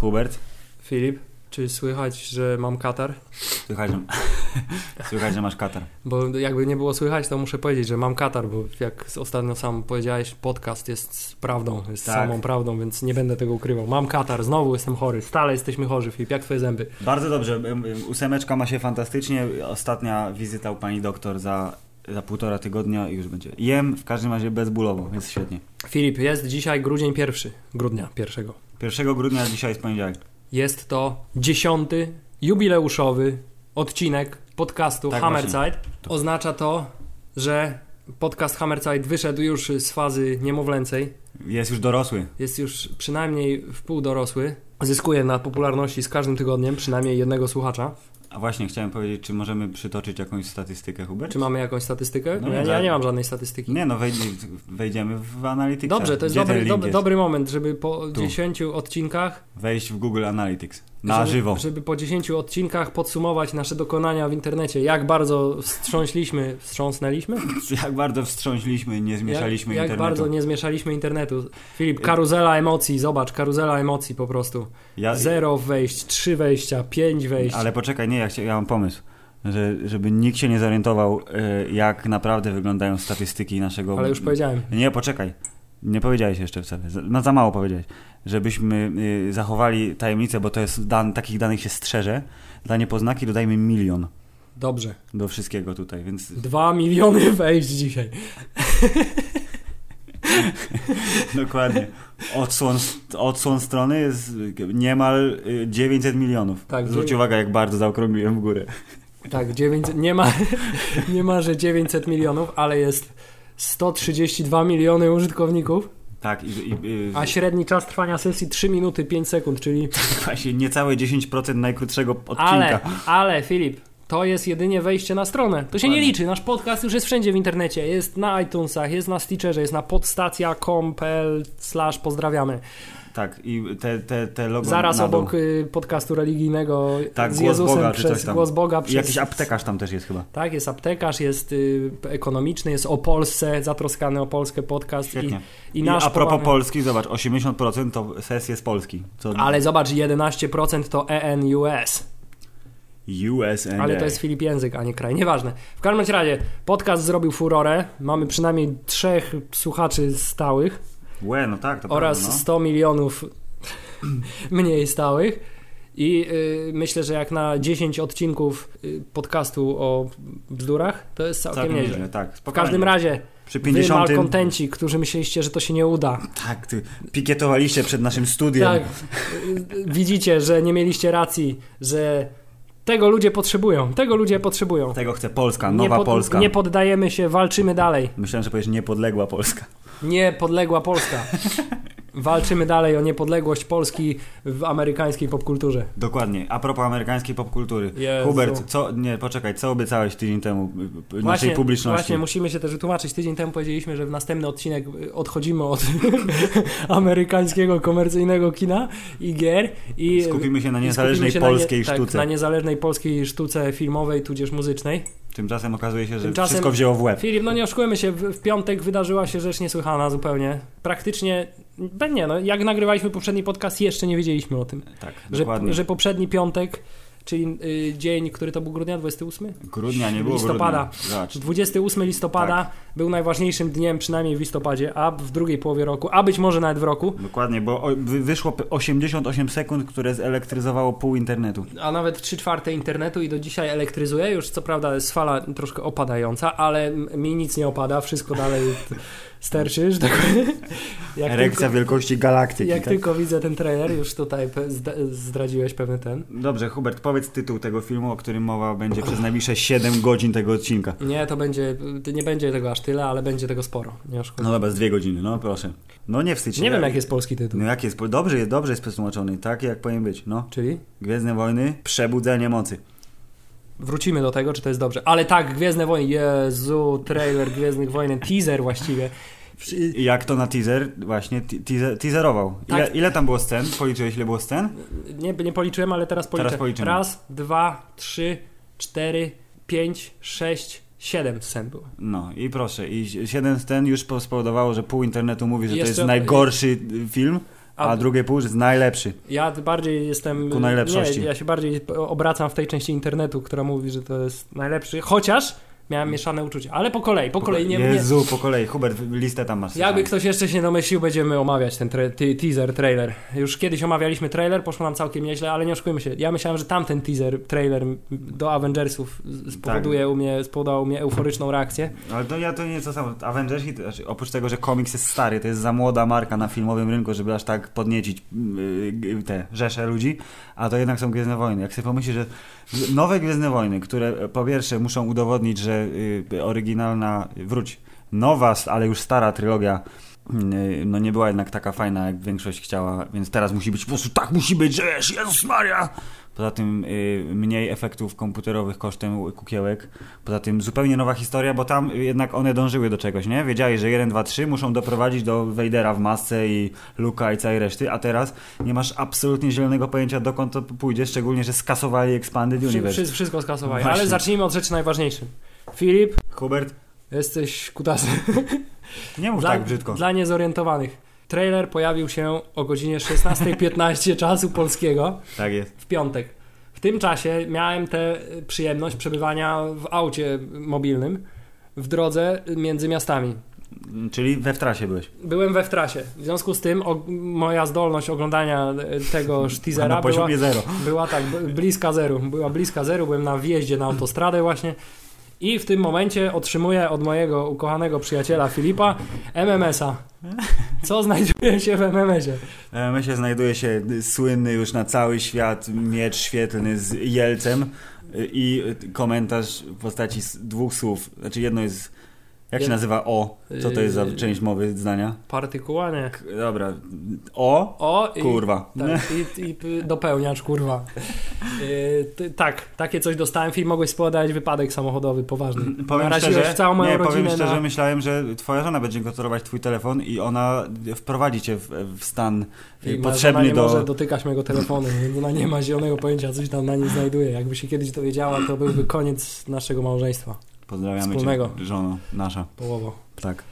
Hubert. Filip, czy słychać, że mam katar? Słychać, że, słychać, że masz katar. Bo jakby nie było słychać, to muszę powiedzieć, że mam katar, bo jak ostatnio sam powiedziałeś, podcast jest prawdą, jest Tak. samą prawdą, więc nie będę tego ukrywał. Mam katar, znowu jestem chory, stale jesteśmy chorzy, Filip, jak twoje zęby? Bardzo dobrze. em, em, Ósemeczka ma się fantastycznie. Ostatnia wizyta u pani doktor za, za półtora tygodnia i już będzie. Jem w każdym razie bezbólowo, jest świetnie. Filip, jest dzisiaj grudzień pierwszy, grudnia pierwszego. 1 grudnia dzisiaj jest poniedziałek. Jest to dziesiąty, jubileuszowy odcinek podcastu Tak, Hammerside. Oznacza to, że podcast Hammerside wyszedł już z fazy niemowlęcej. Jest już dorosły. Jest już przynajmniej w pół dorosły. Zyskuje na popularności z każdym tygodniem, przynajmniej jednego słuchacza. A właśnie chciałem powiedzieć, czy możemy przytoczyć jakąś statystykę, Hubert? Czy mamy jakąś statystykę? No ja, nie, ja tak. nie mam żadnej statystyki. Nie no, wejdzie, wejdziemy w Analytics. Dobrze, to jest Gdzie dobry, dobry moment, żeby po Tu. 10 odcinkach Wejść w Google Analytics. Na żeby, żywo. Żeby po 10 odcinkach podsumować nasze dokonania w internecie. Jak bardzo wstrząśliśmy, wstrząsnęliśmy? Jak bardzo wstrząśliśmy, nie zmieszaliśmy jak, jak internetu. bardzo nie zmieszaliśmy internetu. Filip, karuzela emocji, zobacz, karuzela emocji po prostu. Ja, Zero wejść, trzy wejścia, pięć wejść. Ale poczekaj, nie, ja, chcia, ja mam pomysł. Że, żeby nikt się nie zorientował, y, jak naprawdę wyglądają statystyki naszego. Ale już powiedziałem. Nie, poczekaj. Nie powiedziałeś jeszcze wcale. Za- No za mało powiedziałeś. Żebyśmy y, zachowali tajemnicę, bo to jest dan, takich danych się strzeże. Dla niepoznaki dodajmy milion Dobrze. do wszystkiego tutaj, więc Dwa miliony wejść dzisiaj. dokładnie. Odsłon, odsłon strony jest niemal y, 900 milionów. Tak, Zwróć dziewię- uwagę, jak bardzo zaokrągliłem w górę. Tak, 900, nie ma, nie ma, że 900 milionów, ale jest 132 miliony użytkowników, Tak, i, i, i a średni czas trwania sesji 3 minuty 5 sekund, czyli właśnie niecałe 10% najkrótszego odcinka. Ale, ale Filip, to jest jedynie wejście na stronę. To się nie liczy. Nasz podcast już jest wszędzie w internecie. Jest na iTunesach, jest na Stitcherze, jest na podstacja.com.pl slash pozdrawiamy. Tak, i te, te, te logo Zaraz obok y, podcastu religijnego Tak, z Głos Jezusem Boga czy przez coś tam. Głos Boga. I Przez, jakiś aptekarz tam też jest chyba. Tak, jest aptekarz, jest y, ekonomiczny, jest o Polsce, zatroskany o Polskę podcast. I, Świetnie. i I, nasz a propos Polski, zobacz, 80% to sesje z Polski. Co Ale zobacz, 11% to ENUS. USA. Ale to jest Filip język, a nie kraj. Nieważne. W każdym razie, podcast zrobił furorę. Mamy przynajmniej trzech słuchaczy stałych Łe, no tak, to oraz prawda, no. 100 milionów mniej stałych. I y, myślę, że jak na 10 odcinków y, podcastu o bzdurach, to jest całkiem, Całkiem nieźle. tak. W każdym razie, Przy wy 50. malkontenci, którzy myśleliście, że to się nie uda. Tak, ty pikietowaliście przed naszym studiem. Tak, widzicie, że nie mieliście racji, że tego ludzie potrzebują. Tego ludzie potrzebują. Tego chce Polska, nie nowa pod- Polska. Nie poddajemy się, walczymy dalej. Myślałem, że powiesz niepodległa Polska. Niepodległa Polska. Walczymy dalej o niepodległość Polski w amerykańskiej popkulturze. Dokładnie. A propos amerykańskiej popkultury. Jezu. Hubert, co, nie, poczekaj, co obiecałeś tydzień temu y, y, Właśnie, naszej publiczności? Właśnie, musimy się też wytłumaczyć. Tydzień temu powiedzieliśmy, że w następny odcinek odchodzimy od amerykańskiego komercyjnego kina i gier. I Skupimy się na niezależnej się polskiej na nie, sztuce. Tak, na niezależnej polskiej sztuce filmowej, tudzież muzycznej. Tymczasem okazuje się, że Tymczasem- wszystko wzięło w łeb. Filip, no nie oszukujmy się, w, piątek wydarzyła się rzecz niesłychana zupełnie. Praktycznie, no nie no, jak nagrywaliśmy poprzedni podcast, jeszcze nie wiedzieliśmy o tym. Tak, Że, dokładnie. że poprzedni piątek, czyli y, dzień, który to był grudnia, 28? Grudnia nie było listopada. grudnia. Zobacz. 28 listopada Tak. był najważniejszym dniem, przynajmniej w listopadzie, a w drugiej połowie roku, a być może nawet w roku, Dokładnie, bo wyszło p- 88 sekund, które zelektryzowało pół internetu. a nawet 3 czwarte internetu i do dzisiaj elektryzuje. Już co prawda jest fala troszkę opadająca, ale mi nic nie opada, wszystko dalej sterczy, że tak. Jak Erekcja tylko- wielkości galaktyki. Jak tak? tylko widzę ten trailer, już tutaj zdradziłeś pewny ten. Dobrze, Hubert, powiedz tytuł tego filmu, o którym mowa będzie przez najbliższe 7 godzin tego odcinka. Nie, to będzie, nie będzie tego aż tyle, ale będzie tego sporo. Nie. No dobra, z dwie godziny, no proszę. No nie wstydź się. nie wiem, jak jest polski tytuł. No jak jest? Dobrze jest, dobrze jest przetłumaczony, tak jak powinien być, no. Czyli? Gwiezdne Wojny, Przebudzenie Mocy. Wrócimy do tego, czy to jest dobrze. Ale tak, Gwiezdne Wojny, Jezu, trailer Gwiezdnych Wojen, teaser właściwie. Jak to na teaser właśnie te- teaser, teaserował. Ile, Tak. ile tam było scen? Policzyłeś ile było scen? Nie, nie policzyłem, ale teraz policzę. Teraz policzymy. Raz, dwa, trzy, cztery, pięć, sześć, siedem scen było. No i proszę, i siedem scen już po- spowodowało, że pół internetu mówi, że to Jeszcze- jest najgorszy film a, A- drugie pół, jest najlepszy. Ja bardziej jestem. Ku najlepszości. Nie, ja się bardziej obracam w tej części internetu, która mówi, że to jest najlepszy. Chociaż miałem mieszane uczucia. Ale po kolei, po kolei nie. nie Jezu, po kolei. Hubert, listę tam masz. jakby ktoś jeszcze się domyślił, będziemy omawiać ten teaser, trailer. Już kiedyś omawialiśmy trailer, poszło nam całkiem nieźle, ale nie oszukujmy się. Ja myślałem, że tamten teaser, trailer do Avengersów spowoduje Tak. u mnie, spowodował u mnie euforyczną reakcję. Ale to ja to nie jest to samo. Avengersi, to znaczy, oprócz tego, że komiks jest stary, to jest za młoda marka na filmowym rynku, żeby aż tak podniecić yy, te rzesze ludzi, a to jednak są Gwiezdne Wojny. Jak sobie pomyślisz, że nowe Gwiezdne Wojny, które po pierwsze muszą udowodnić, że yy, oryginalna, wróć, nowa, ale już stara trylogia yy, no nie była jednak taka fajna, jak większość chciała, więc teraz musi być po prostu tak musi być, że wiesz, Jezus Maria! Poza tym y, mniej efektów komputerowych kosztem kukiełek. Poza tym zupełnie nowa historia, bo tam jednak one dążyły do czegoś, nie? Wiedzieli, że 1, 2, 3 muszą doprowadzić do Vadera w masce i Luka i całej reszty, a teraz nie masz absolutnie zielonego pojęcia dokąd to pójdzie, szczególnie, że skasowali Expanded Universe. wszy, wszystko skasowali. Właśnie. Ale zacznijmy od rzeczy najważniejszych. Filip, Hubert, jesteś kutasem. nie mów Dla, tak brzydko. dla niezorientowanych. Trailer pojawił się o godzinie 16.15 czasu polskiego Tak jest. w piątek. W tym czasie miałem tę przyjemność przebywania w aucie mobilnym w drodze między miastami. Czyli we w trasie byłeś. Byłem we w trasie. W związku z tym o, moja zdolność oglądania tego teasera na była, zero. była tak bliska zeru. Była bliska zeru, byłem na wjeździe na autostradę właśnie. I w tym momencie otrzymuję od mojego ukochanego przyjaciela Filipa MMS-a. Co znajduje się w MMS-ie? E, Myślę, znajduje się słynny już na cały świat miecz świetlny z Jelcem i komentarz w postaci dwóch słów. Znaczy jedno jest, jak się nazywa O? Co to jest za Yy. część mowy zdania? Partykuła, nie. K- Dobra. O? O i, Kurwa. tak, i, i dopełniacz, kurwa. Yy, ty, tak, takie coś dostałem. Film mogłeś spowodować wypadek samochodowy poważny. Powiem Naraziłeś szczerze, całą moją nie, rodzinę powiem szczerze, na... myślałem, że twoja żona będzie kontrolować twój telefon i ona wprowadzi cię w, w stan I moja potrzebny nie do... może dotykać mojego telefonu, więc ona nie ma zielonego pojęcia, coś tam na nim znajduje. Jakby się kiedyś dowiedziała, to byłby koniec naszego małżeństwa. Pozdrawiamy wspólnego. cię, żono nasza. Połowo. Tak.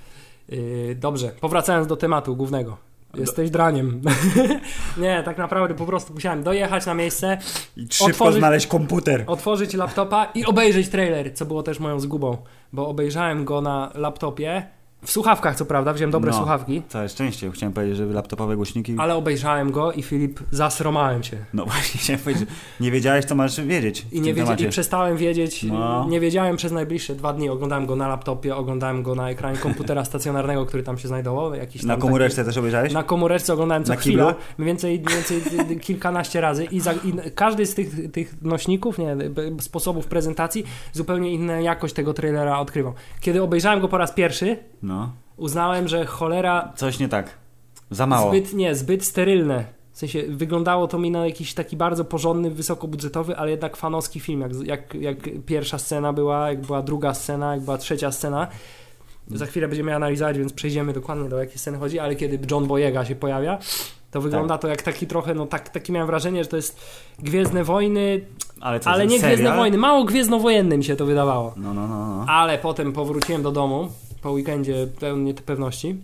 Yy, dobrze, powracając do tematu głównego. Jesteś draniem. nie, tak naprawdę po prostu musiałem dojechać na miejsce, I szybko Otworzyć- znaleźć komputer. otworzyć laptopa i obejrzeć trailer, co było też moją zgubą, bo obejrzałem go na laptopie, w słuchawkach co prawda, wziąłem dobre No. słuchawki, Całe szczęście. Chciałem powiedzieć, że laptopowe głośniki... ale obejrzałem go i Filip, zasromałem się. No właśnie, chciałem powiedzieć, nie wiedziałeś, co masz wiedzieć I, nie wiedzie, temacie. I przestałem wiedzieć, No. nie wiedziałem przez najbliższe dwa dni. Oglądałem go na laptopie, oglądałem go na ekranie komputera stacjonarnego, który tam się znajdował. Jakiś Na komóreczce też obejrzałeś? Taki, na komóreczce oglądałem co Na chwila, kiblu? mniej więcej, więcej kilkanaście razy i, za, i każdy z tych, tych nośników, nie, sposobów prezentacji zupełnie inną jakość tego trailera odkrywał. Kiedy obejrzałem go po raz pierwszy, No. Uznałem, że cholera Coś nie tak. Za mało. Zbyt, nie, zbyt sterylne. W sensie wyglądało to mi na jakiś taki bardzo porządny, wysokobudżetowy, ale jednak fanowski film. Jak, jak, jak pierwsza scena była, jak była druga scena, jak była trzecia scena. Za chwilę będziemy analizować, więc przejdziemy dokładnie do jakiej sceny chodzi, ale kiedy John Boyega się pojawia, to wygląda to jak taki trochę, no tak, takie miałem wrażenie, że to jest Gwiezdne Wojny, Ale, co, ale nie serial? Gwiezdne Wojny, mało Gwiezdnowojenny mi się to wydawało. No, no, no. no. Ale potem powróciłem do domu po weekendzie pełny pewności.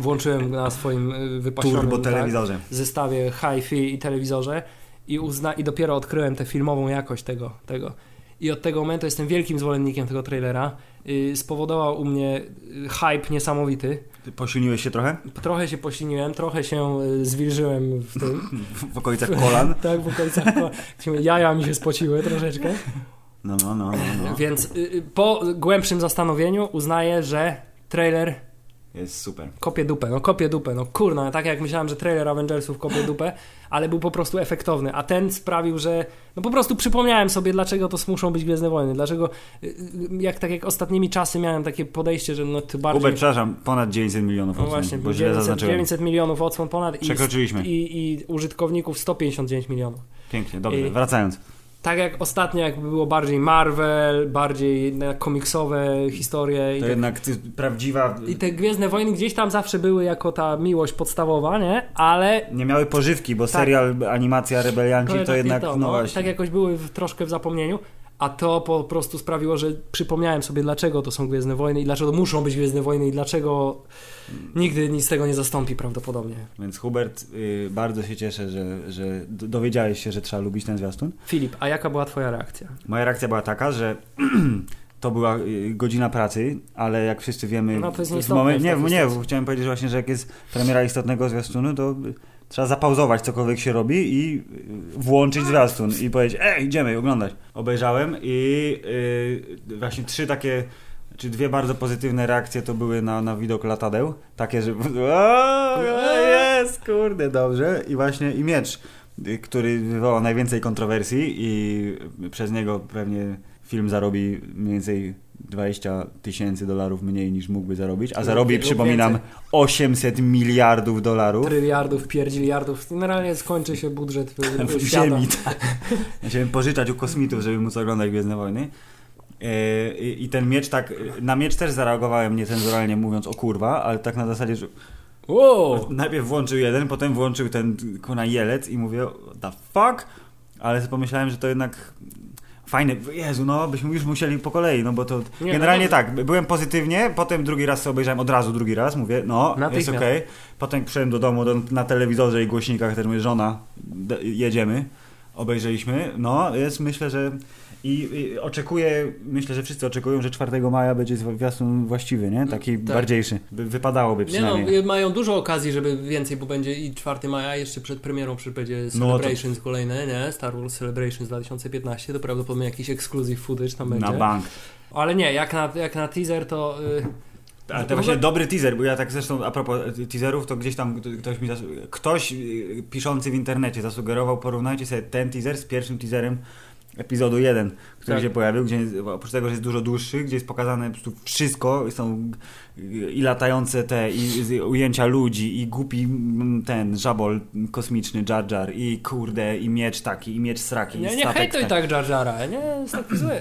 Włączyłem na swoim y, wypasionym tak, zestawie hi-fi i telewizorze i, uzna, i dopiero odkryłem tę filmową jakość tego, tego. I od tego momentu jestem wielkim zwolennikiem tego trailera. Y, spowodował u mnie y, hype niesamowity. Ty Posilniłeś się trochę? Trochę się posilniłem, trochę się zwilżyłem w tym. W, w okolicach kolan? tak, w okolicach. Jaja mi się spociły troszeczkę. No, no, no, no. no. Więc y, y, po głębszym zastanowieniu uznaję, że trailer Jest super. kopie dupę, no kopie dupę, no kurna, tak jak myślałem, że trailer Avengersów kopie dupę, ale był po prostu efektowny, a ten sprawił, że no po prostu przypomniałem sobie, dlaczego to muszą być Gwiezdne Wojny, dlaczego y, jak tak jak ostatnimi czasy miałem takie podejście, że no ty bardziej... Hubert, przepraszam, ponad 900 milionów no odsłon, właśnie, bo źle 900, zaznaczyłem. 900 milionów odsłon ponad i, Przekroczyliśmy. i, i użytkowników 159 milionów. Pięknie, dobrze. I- Wracając. Tak jak ostatnio, jakby było bardziej Marvel, bardziej komiksowe historie To te, jednak ty, prawdziwa... i te Gwiezdne Wojny gdzieś tam zawsze były jako ta miłość podstawowa, nie? Ale Nie miały pożywki, bo Tak. serial, animacja, rebelianci to jednak to, no, no, właśnie. tak jakoś były w, troszkę w zapomnieniu, a to po prostu sprawiło, że przypomniałem sobie, dlaczego to są Gwiezdne Wojny i dlaczego muszą być Gwiezdne Wojny i dlaczego nigdy nic z tego nie zastąpi prawdopodobnie. Więc Hubert, y, bardzo się cieszę, że, że dowiedziałeś się, że trzeba lubić ten zwiastun. Filip, a jaka była twoja reakcja? Moja reakcja była taka, że to była y, godzina pracy, ale jak wszyscy wiemy... No, to jest w w Nie, takiej nie, sytuacji. chciałem powiedzieć właśnie, że jak jest premiera istotnego zwiastunu, to y, trzeba zapauzować cokolwiek się robi i y, włączyć zwiastun i powiedzieć, ej, idziemy oglądać. Obejrzałem i y, właśnie trzy takie czy dwie bardzo pozytywne reakcje to były na, na widok latadeł. Takie, że o, jest, kurde, dobrze. I właśnie i miecz, y, który wywołał najwięcej kontrowersji i przez niego pewnie film zarobi mniej więcej 20 tysięcy dolarów mniej niż mógłby zarobić, a zarobi, przypominam, więcej. 800 miliardów dolarów. Tryliardów, pierdziliardów. Generalnie skończy się budżet w, w ziemi. Tak. Chciałem pożyczać u kosmitów, żeby móc oglądać Gwiezdne Wojny. E, I i ten miecz tak, na miecz też zareagowałem niecenzuralnie mówiąc o kurwa, ale tak na zasadzie, że Wow! najpierw włączył jeden, potem włączył ten kuna jelec i mówię, the fuck? Ale pomyślałem, że to jednak fajne, Jezu, no byśmy już musieli po kolei, no bo to Nie, generalnie no tak, byłem pozytywnie, potem drugi raz sobie obejrzałem od razu drugi raz, mówię, no jest okej, potem przyszedłem do domu do, na telewizorze i głośnikach, też mówię, żona, jedziemy, obejrzeliśmy, no jest myślę, że i, i oczekuję, myślę, że wszyscy oczekują, że 4 maja będzie zwiastun właściwy, nie? Taki Tak. bardziejszy, By, wypadałoby Nie no, przynajmniej. mają dużo okazji, żeby więcej, bo będzie i 4 maja, jeszcze przed premierą będzie No to- Celebrations kolejne, nie? Star Wars Celebrations 2015, to prawdopodobnie jakiś exclusive footage tam będzie. na bank. Ale nie, jak na, jak na teaser to... Y, Ale to właśnie dobry teaser, bo ja tak zresztą a propos e, teaserów, to gdzieś tam ktoś mi ktoś y, piszący w internecie zasugerował, porównajcie sobie ten teaser z pierwszym teaserem epizodu 1, który Tak. się pojawił, gdzie oprócz tego, że jest dużo dłuższy, gdzie jest pokazane po prostu wszystko, są i latające te, i z- ujęcia ludzi, i głupi ten żabol kosmiczny Jar Jar, i kurde, i miecz taki, i miecz sraki, i nie, nie statek hejtuj ten. tak Jar Jara, nie jest taki zły.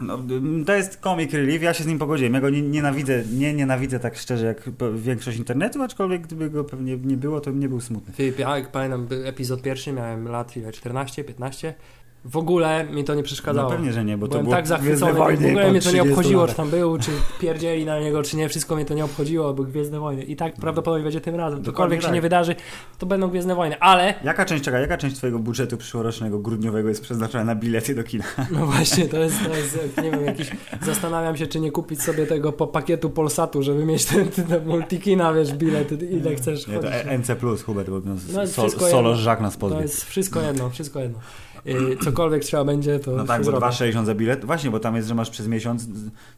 No, to jest comic relief, ja się z nim pogodziłem. Ja go nie, nienawidzę, nie nienawidzę tak szczerze jak większość internetu, aczkolwiek gdyby go pewnie nie było, to bym nie był smutny. Filip, ja jak pamiętam epizod pierwszy, miałem lat ile, 14, 15. W ogóle mi to nie przeszkadzało. No pewnie, że nie, bo to Byłem było tak zachwycony, Gwiezdne w Wojny ogóle mnie to nie 30 obchodziło, czy latach. tam był, czy pierdzieli na niego, czy nie, wszystko mnie to nie obchodziło, bo Gwiezdne Wojny. I tak prawdopodobnie będzie tym razem. Cokolwiek się tak. nie wydarzy, to będą Gwiezdne Wojny. Ale, Jaka część, czekaj, jaka część twojego budżetu przyszłorocznego, grudniowego jest przeznaczona na bilety do kina? no właśnie, to jest, to jest nie wiem, jakiś, zastanawiam się, czy nie kupić sobie tego po pakietu Polsatu, żeby mieć ten, ten multikina, wiesz, bilet, ile chcesz Nie, to NC+, Hubert, bo No, no, sol, solo żak nas To pozwie. jest wszystko jedno, wszystko jedno. Y, Cokolwiek trzeba będzie, to No tak, bo zrobi. 2,60 za bilet. Właśnie, bo tam jest, że masz przez miesiąc,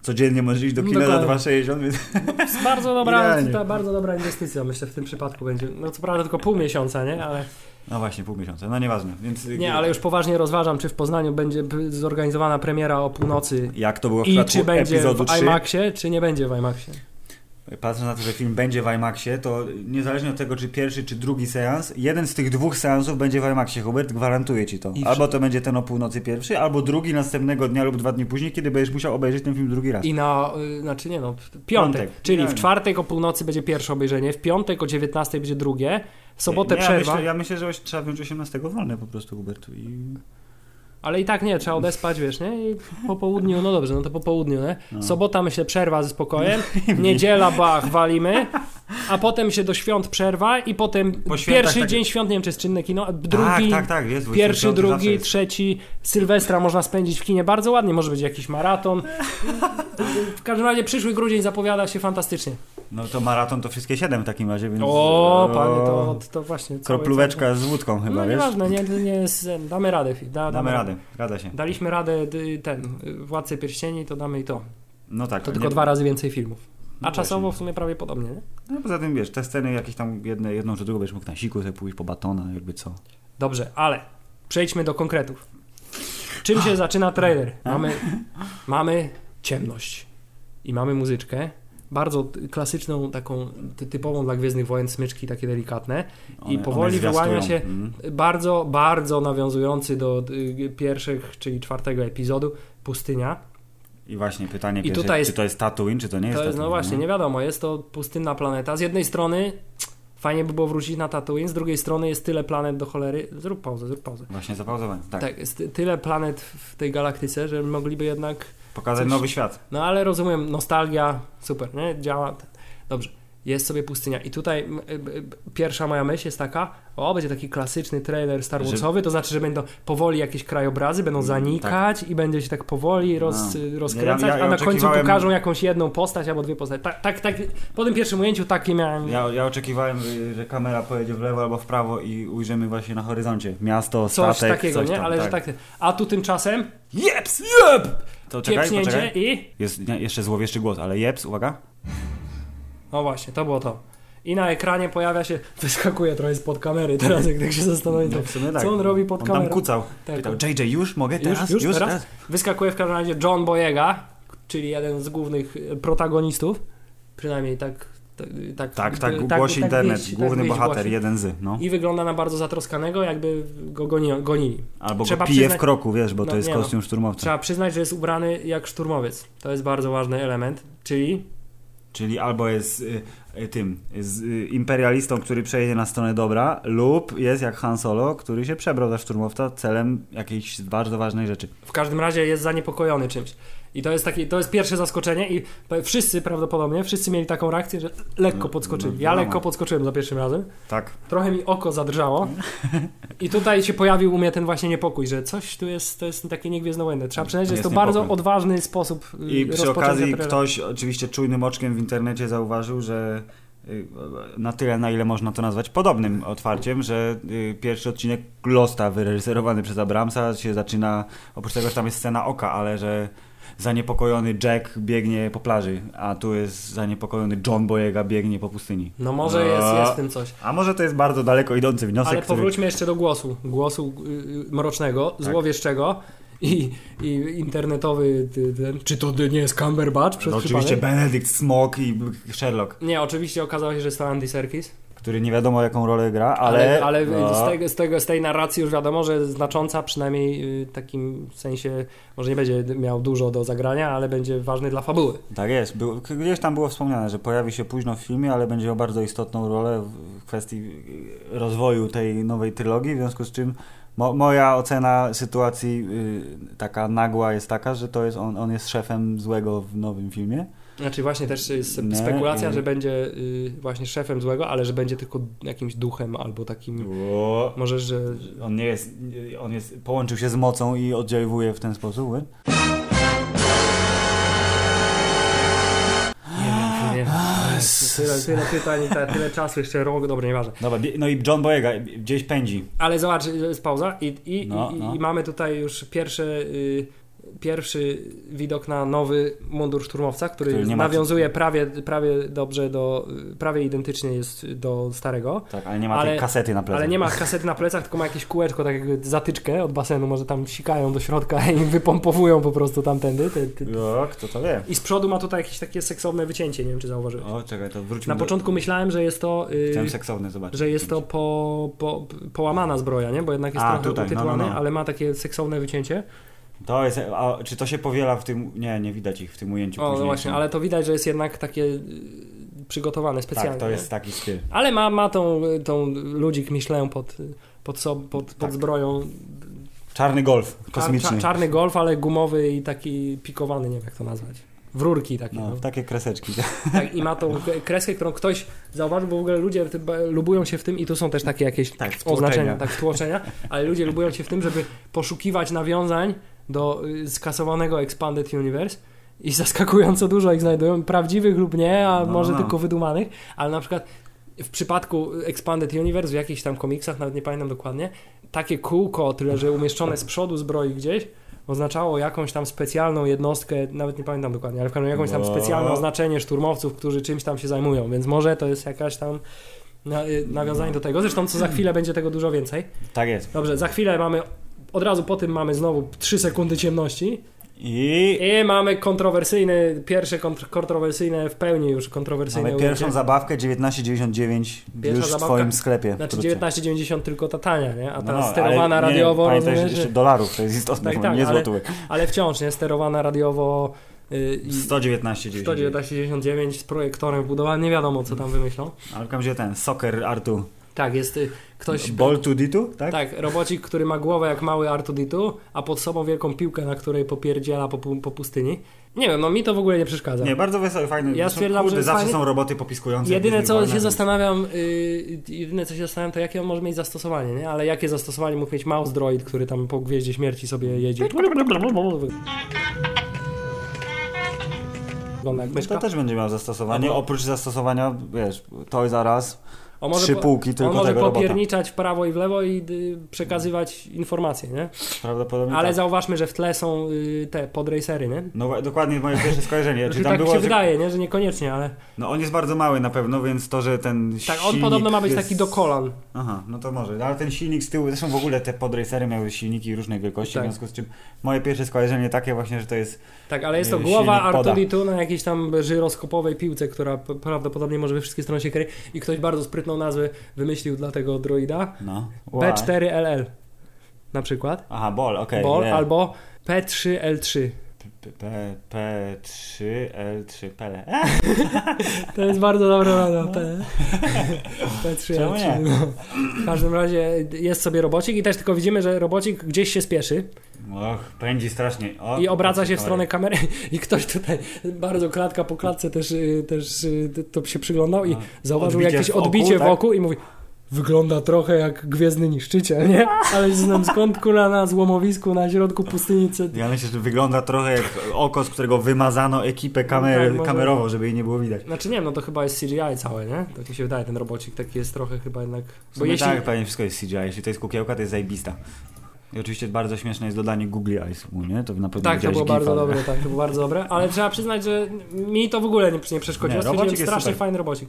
codziennie możesz iść do kina Dokładnie. za 2,60, więc jest bardzo dobra, ta, bardzo dobra inwestycja, myślę, w tym przypadku będzie. No co prawda tylko pół miesiąca, nie? Ale, no właśnie, pół miesiąca, no nieważne. Więc, nie, ale już poważnie rozważam, czy w Poznaniu będzie zorganizowana premiera o północy Jak to było w i czy będzie w 3? IMAXie, czy nie będzie w IMAXie. Patrząc na to, że film będzie w IMAXie, to niezależnie od tego, czy pierwszy, czy drugi seans, jeden z tych dwóch seansów będzie w IMAXie, Hubert, gwarantuję ci to. I Albo to będzie ten o północy pierwszy, albo drugi następnego dnia lub dwa dni później, kiedy będziesz musiał obejrzeć ten film drugi raz. I na, y, znaczy nie no, w piątek, Piątek, czyli w idealnie. czwartek o północy będzie pierwsze obejrzenie, w piątek o 19 będzie drugie, w sobotę nie, ja przerwa, Myślę, ja myślę, że trzeba wziąć 18 wolne po prostu, Hubert. I... ale i tak nie, trzeba odespać, wiesz, nie? I po południu, no dobrze, no to po południu, nie? No. Sobota myślę przerwa ze spokojem, niedziela bach, walimy, a potem się do świąt przerwa i potem pierwszy tak- dzień świąt, nie wiem czy jest czynne kino, tak, drugi, tak, tak, jest. pierwszy, 25 zawsze drugi, trzeci, Sylwestra można spędzić w kinie bardzo ładnie, może być jakiś maraton. W każdym razie przyszły grudzień zapowiada się fantastycznie. No to maraton to wszystkie 7 w takim razie, więc... O, panie, to, to właśnie. cały- Kroplóweczka z cały- chyba, No wiesz? nieważne, nie, nie damy radę. Da, Damy radę, zgadza się. Daliśmy radę ten, y, Władcę Pierścieni, to damy i to. No tak. To nie- tylko dwa razy więcej filmów. A czasowo w sumie prawie podobnie, nie? No poza tym wiesz, te sceny jakieś tam jedne, jedną czy drugą będziesz mógł na siku sobie pójść po batona, jakby co. Dobrze, ale przejdźmy do konkretów. Czym się zaczyna trailer? Mamy, mamy ciemność i mamy muzyczkę. Bardzo klasyczną, taką ty- typową dla Gwiezdnych Wojen smyczki, takie delikatne. I powoli zwiastują. wyłania się- Mhm. Bardzo, bardzo nawiązujący do y, pierwszych, czyli czwartego epizodu, pustynia. I właśnie pytanie I pierwsze, jest- czy to jest Tatooine, czy to nie jest To jest, no Tatooine, właśnie, nie wiadomo, jest to pustynna planeta. Z jednej strony Fajnie by było wrócić na Tatooine, z drugiej strony jest tyle planet do cholery. Zrób pauzę, zrób pauzę. Właśnie zapauzowałem. Tak. Tak, jest ty- tyle planet w tej galaktyce, że mogliby jednak. Pokazać Coś- nowy świat. No ale rozumiem, nostalgia, super, nie? Działa. Dobrze. Jest sobie pustynia. I tutaj y, pierwsza moja myśl jest taka, o, będzie taki klasyczny trailer Star Warsowy, to znaczy, że będą powoli jakieś krajobrazy, będą zanikać i będzie się tak powoli roz, No. rozkręcać, Ja- ja- ja a na końcu oczekiwałem- pokażą jakąś jedną postać albo dwie postacie. Tak, tak, tak, po tym pierwszym ujęciu takie miałem... Ja, ja oczekiwałem, y, że kamera pojedzie w lewo albo w prawo i ujrzymy właśnie na horyzoncie miasto, Coś statek, takiego, coś nie? tam, Ale że tak. A tu tymczasem Jeps! Jep! To czekaj, poczekaj. i... Jest nie, jeszcze złowieszczy głos, ale jeps, uwaga. No właśnie, to było to. I na ekranie pojawia się, wyskakuje trochę spod kamery teraz, jak tak się zastanowię, No, sumie tak. co on robi pod On kamerą. tam kucał. Tak. Pytał, JJ, już mogę Już, teraz? już, teraz? Wyskakuje w każdym razie John Boyega, czyli jeden z głównych e, protagonistów, przynajmniej tak... Tak, Tak, tak, głosi internet. wieść- Główny bohater, głosi. jeden z, no. I wygląda na bardzo zatroskanego, jakby go goni, gonili. Albo trzeba go pije przyznać- w kroku, wiesz, bo No, to jest no. kostium szturmowca. Trzeba przyznać, że jest ubrany jak szturmowiec. To jest bardzo ważny element, czyli Czyli albo jest y, y, tym, y, imperialistą, który przejedzie na stronę dobra, lub jest jak Han Solo, który się przebrał za szturmowca celem jakiejś bardzo ważnej rzeczy. w każdym razie jest zaniepokojony czymś. I to jest, takie, to jest pierwsze zaskoczenie i wszyscy prawdopodobnie, wszyscy mieli taką reakcję, że lekko No, podskoczyli. no, Ja lekko podskoczyłem za pierwszym razem. Tak. Trochę mi oko zadrżało. I tutaj się pojawił u mnie ten właśnie niepokój, że coś tu jest, to jest takie niegwiezdnołędne. Trzeba przyznać, że jest, Jest to bardzo niepokój. odważny sposób y, I przy okazji ktoś oczywiście czujnym oczkiem w internecie zauważył, że y, na tyle, na ile można to nazwać podobnym otwarciem, że y, pierwszy odcinek Losta wyreżyserowany przez Abramsa się zaczyna, oprócz tego, że tam jest scena oka, ale że zaniepokojony Jack biegnie po plaży, a tu jest zaniepokojony John Boyega biegnie po pustyni. No może jest, A. jest w tym coś. A może to jest bardzo daleko idący wniosek, Ale który... powróćmy jeszcze do głosu. Głosu y, y, mrocznego, Tak. złowieszczego i, i internetowy ten, czy to nie jest Cumberbatch przez No, oczywiście? Benedict Smok i Sherlock, Nie, oczywiście okazało się, że jest to Andy Serkis. Który nie wiadomo jaką rolę gra, Ale, ale... ale no. z, tego, z, tego, z tej narracji już wiadomo, że znacząca, przynajmniej y, w takim sensie, może nie będzie miał dużo do zagrania, ale będzie ważny dla fabuły. Tak jest. Był, gdzieś tam było wspomniane, że pojawi się późno w filmie, ale będzie miał bardzo istotną rolę w- kwestii y, rozwoju tej nowej trylogii, w związku z czym mo, moja ocena sytuacji y, taka nagła jest taka, że to jest on, on jest szefem złego w nowym filmie. Znaczy właśnie też jest spekulacja, y- że będzie y, właśnie szefem złego, ale że będzie tylko jakimś duchem albo takim, może, że... On nie jest, on jest, połączył się z mocą i oddziaływuje w ten sposób. nie? Nie wiem. Tyle, tyle pytań te- tyle czasu, jeszcze rok, dobra, nieważne. Dobra, no i John Boyega gdzieś pędzi. Ale zobacz, jest pauza i, i, No, i, no. i mamy tutaj już pierwsze, y, pierwszy widok na nowy mundur szturmowca, który, Który nie ma- nawiązuje prawie, prawie dobrze do, prawie identycznie jest do starego. Tak, ale nie ma Ale- tej kasety na plecach. Ale nie ma kasety na plecach, tylko ma jakieś kółeczko, tak jakby zatyczkę od basenu, może tam sikają do środka i wypompowują po prostu tamtędy. Te, te. O, kto to wie? I z przodu ma tutaj jakieś takie seksowne wycięcie, nie wiem czy zauważyłeś. O, czekaj, to wróćmy Na do... początku myślałem, że jest to... y, Chciałem seksowny zobaczyć. że jest to po, po, połamana zbroja, nie? Bo jednak jest A, trochę tutaj, no, no, no. ale ma takie seksowne wycięcie. To jest, a czy to się powiela w tym, nie, nie widać ich w tym ujęciu O, no właśnie, ale to widać, że jest jednak takie y, przygotowane specjalnie. Tak, to jest taki styl. Ale ma, ma tą, tą ludzik Michelin pod, pod, sob, pod, pod Tak. zbroją. Czarny golf, kosmiczny. czar, czarny golf, ale gumowy i taki pikowany, nie wiem jak to nazwać. W rurki takie. No, No. takie kreseczki. Tak, I ma tą kreskę, którą ktoś zauważył, bo w ogóle ludzie lubują się w tym i tu są też takie jakieś Tak, wtłoczenia. oznaczenia, tak, tłoczenia, ale ludzie lubują się w tym, żeby poszukiwać nawiązań do y, skasowanego Expanded Universe i zaskakująco dużo ich znajdują, prawdziwych lub nie, a No, może no. tylko wydumanych, ale na przykład w przypadku Expanded Universe, w jakichś tam komiksach, nawet nie pamiętam dokładnie, takie kółko, tyle że umieszczone z przodu zbroi gdzieś, oznaczało jakąś tam specjalną jednostkę, nawet nie pamiętam dokładnie, ale w każdym razie jakąś tam specjalne oznaczenie szturmowców, którzy czymś tam się zajmują, więc może to jest jakaś tam y, nawiązanie do tego. Zresztą co za chwilę będzie tego dużo więcej. Tak jest. Dobrze, za chwilę mamy, od razu po tym mamy znowu 3 sekundy ciemności I i mamy kontrowersyjny, pierwsze kontr- kontrowersyjne w pełni już kontrowersyjne mamy pierwszą ujęcie. zabawkę 19,99 Pierwsza już w zabawka. twoim sklepie. Znaczy wkrótce. 19,90 tylko ta tania, nie? A ta No, no, sterowana ale nie, radiowo, Pamiętaj, że rozumiesz? jeszcze dolarów, to jest istotne, Tak, tak, nie ale- złotówek. ale wciąż, nie? Sterowana radiowo y, i 119 11999 z projektorem wbudowany, nie wiadomo co tam wymyślą. Ale gdzie ten, Soccer Artu. Tak, jest y, ktoś... Ball to Ditu, tak? Tak, robocik, który ma głowę jak mały Artuditu, a pod sobą wielką piłkę, na której popierdziela po, po pustyni. Nie wiem, no mi to w ogóle nie przeszkadza. Nie, bardzo wesoły, fajny. Ja stwierdzam, kurde, że zawsze są roboty popiskujące. Jedyne co się więc- zastanawiam, yy, jedyne co się zastanawiam, to jakie on może mieć zastosowanie, nie? Ale jakie zastosowanie mógł mieć mouse droid, który tam po Gwieździe Śmierci sobie jedzie. Wygląda jak To też będzie miał zastosowanie. Oprócz zastosowania, wiesz, to zaraz On może, trzy półki on tylko może tego robota. popierniczać w prawo i w lewo i y, przekazywać informacje, nie? Prawdopodobnie Ale tak. zauważmy, że w tle są y, te podracery, nie? No dokładnie moje pierwsze skojarzenie. Znaczy, Czy tam tak było, się że... wydaje, nie? Że niekoniecznie, ale... No on jest bardzo mały na pewno, więc to, że ten Tak, on podobno ma być jest... taki do kolan. Aha, no to może. Ale ten silnik z tyłu, zresztą w ogóle te podracery miały silniki różnej wielkości, Tak. w związku z czym moje pierwsze skojarzenie takie właśnie, że to jest... Tak, ale jest to Y, głowa. Artuditu na jakiejś tam żyroskopowej piłce, która prawdopodobnie może we wszystkie strony się kryje i ktoś bardzo sprytną nazwę wymyślił dla tego droida. No. Why? B4LL na przykład. Aha, ball, okej. Ball yeah. albo P3L3. P, P, P3, L3, Pele. To jest bardzo dobra nazwa. P. P3L3. Czemu nie? No. W każdym razie jest sobie robocik i też tylko widzimy, że robocik gdzieś się spieszy Och, pędzi strasznie. O, i obraca się w stronę kamery i ktoś tutaj bardzo klatka po klatce też, y, też y, to się przyglądał i A, zauważył odbicie jakieś w oku, odbicie w tak? oku i mówi wygląda trochę jak Gwiezdny Niszczyciel, nie? Ale znam skąd kula na złomowisku na środku pustyni. Ja myślę, że wygląda trochę jak oko, z którego wymazano ekipę kamer, Tak, może- kamerową, żeby jej nie było widać. Znaczy nie wiem, no to chyba jest CGI całe, nie? Tak mi się wydaje, ten robocik taki jest trochę chyba jednak... Bo jeśli... tak, pewnie wszystko jest CGI. Jeśli to jest kukiełka, to jest zajebista. I oczywiście bardzo śmieszne jest dodanie Google Eyes mu, nie? To na pewno Tak, to było bardzo gifa. dobre, tak, to było bardzo dobre, ale trzeba przyznać, że mi to w ogóle nie, nie przeszkodziło. Nie, Stwierdziłem, strasznie super. fajny robocik.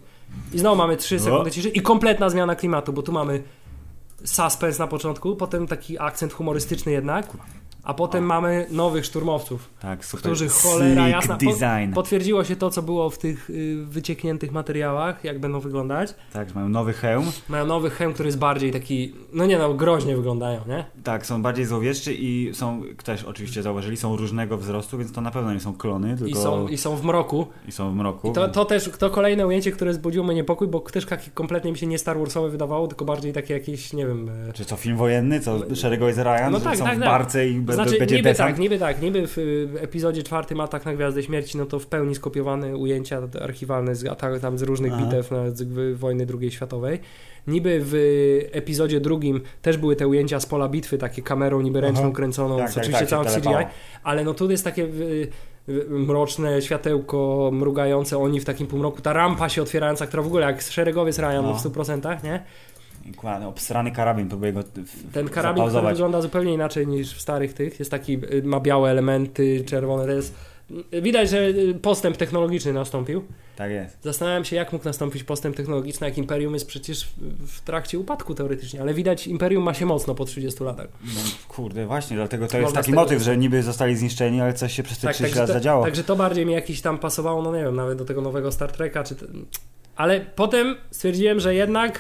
I znowu mamy 3 O. sekundy ciszy i kompletna zmiana klimatu, bo tu mamy suspense na początku, potem taki akcent humorystyczny jednak, a potem O. mamy nowych szturmowców. Tak, super. Którzy cholera jasna, po- design. Potwierdziło się to, co było w tych y, wyciekniętych materiałach, jak będą wyglądać. Tak, że mają nowy hełm. Mają nowy hełm, który jest bardziej taki, no nie no, groźnie wyglądają, nie? Tak, są bardziej złowieszczy i są, też oczywiście zauważyli, są różnego wzrostu, więc to na pewno nie są klony, tylko I są, I są w mroku. i są w mroku. I to, to też to kolejne ujęcie, które zbudziło mnie niepokój, bo też kompletnie mi się nie Star Warsowe wydawało, tylko bardziej takie jakieś, nie wiem... e, Czy co, film wojenny? Co, szeregowy Ryan? No tak, są tak, w tak. barce i be- Znaczy, będzie niby desant? tak, niby tak, niby w epizodzie czwartym Atak na Gwiazdę Śmierci, no to w pełni skopiowane ujęcia archiwalne z, tam z różnych Aha. bitew nawet z g- wojny II światowej. Niby w epizodzie drugim też były te ujęcia z pola bitwy, takie kamerą niby ręczną Aha. kręconą, Tak, z tak, oczywiście tak, całym CGI, ale no tu jest takie y, y, mroczne światełko mrugające, oni w takim półmroku, ta rampa się otwierająca, która w ogóle jak szeregowiec Ryan No. w 100%, nie? Kurde, obsrany karabin, próbuję go Ten karabin, wygląda zupełnie inaczej niż w starych tych, jest taki, y, ma białe elementy, czerwone, to jest... y, Widać, że y, postęp technologiczny nastąpił. Tak jest. Zastanawiam się, jak mógł nastąpić postęp technologiczny, jak Imperium jest przecież w- trakcie upadku teoretycznie, ale widać, Imperium ma się mocno po 30 latach. No, kurde, właśnie, dlatego to jest Można z taki tego- motyw, że niby zostali zniszczeni, ale coś się przez te 30 także, lat zadziało. także to bardziej mi jakiś tam pasowało, no nie wiem, nawet do tego nowego Star Treka, czy... te- Ale potem stwierdziłem, że jednak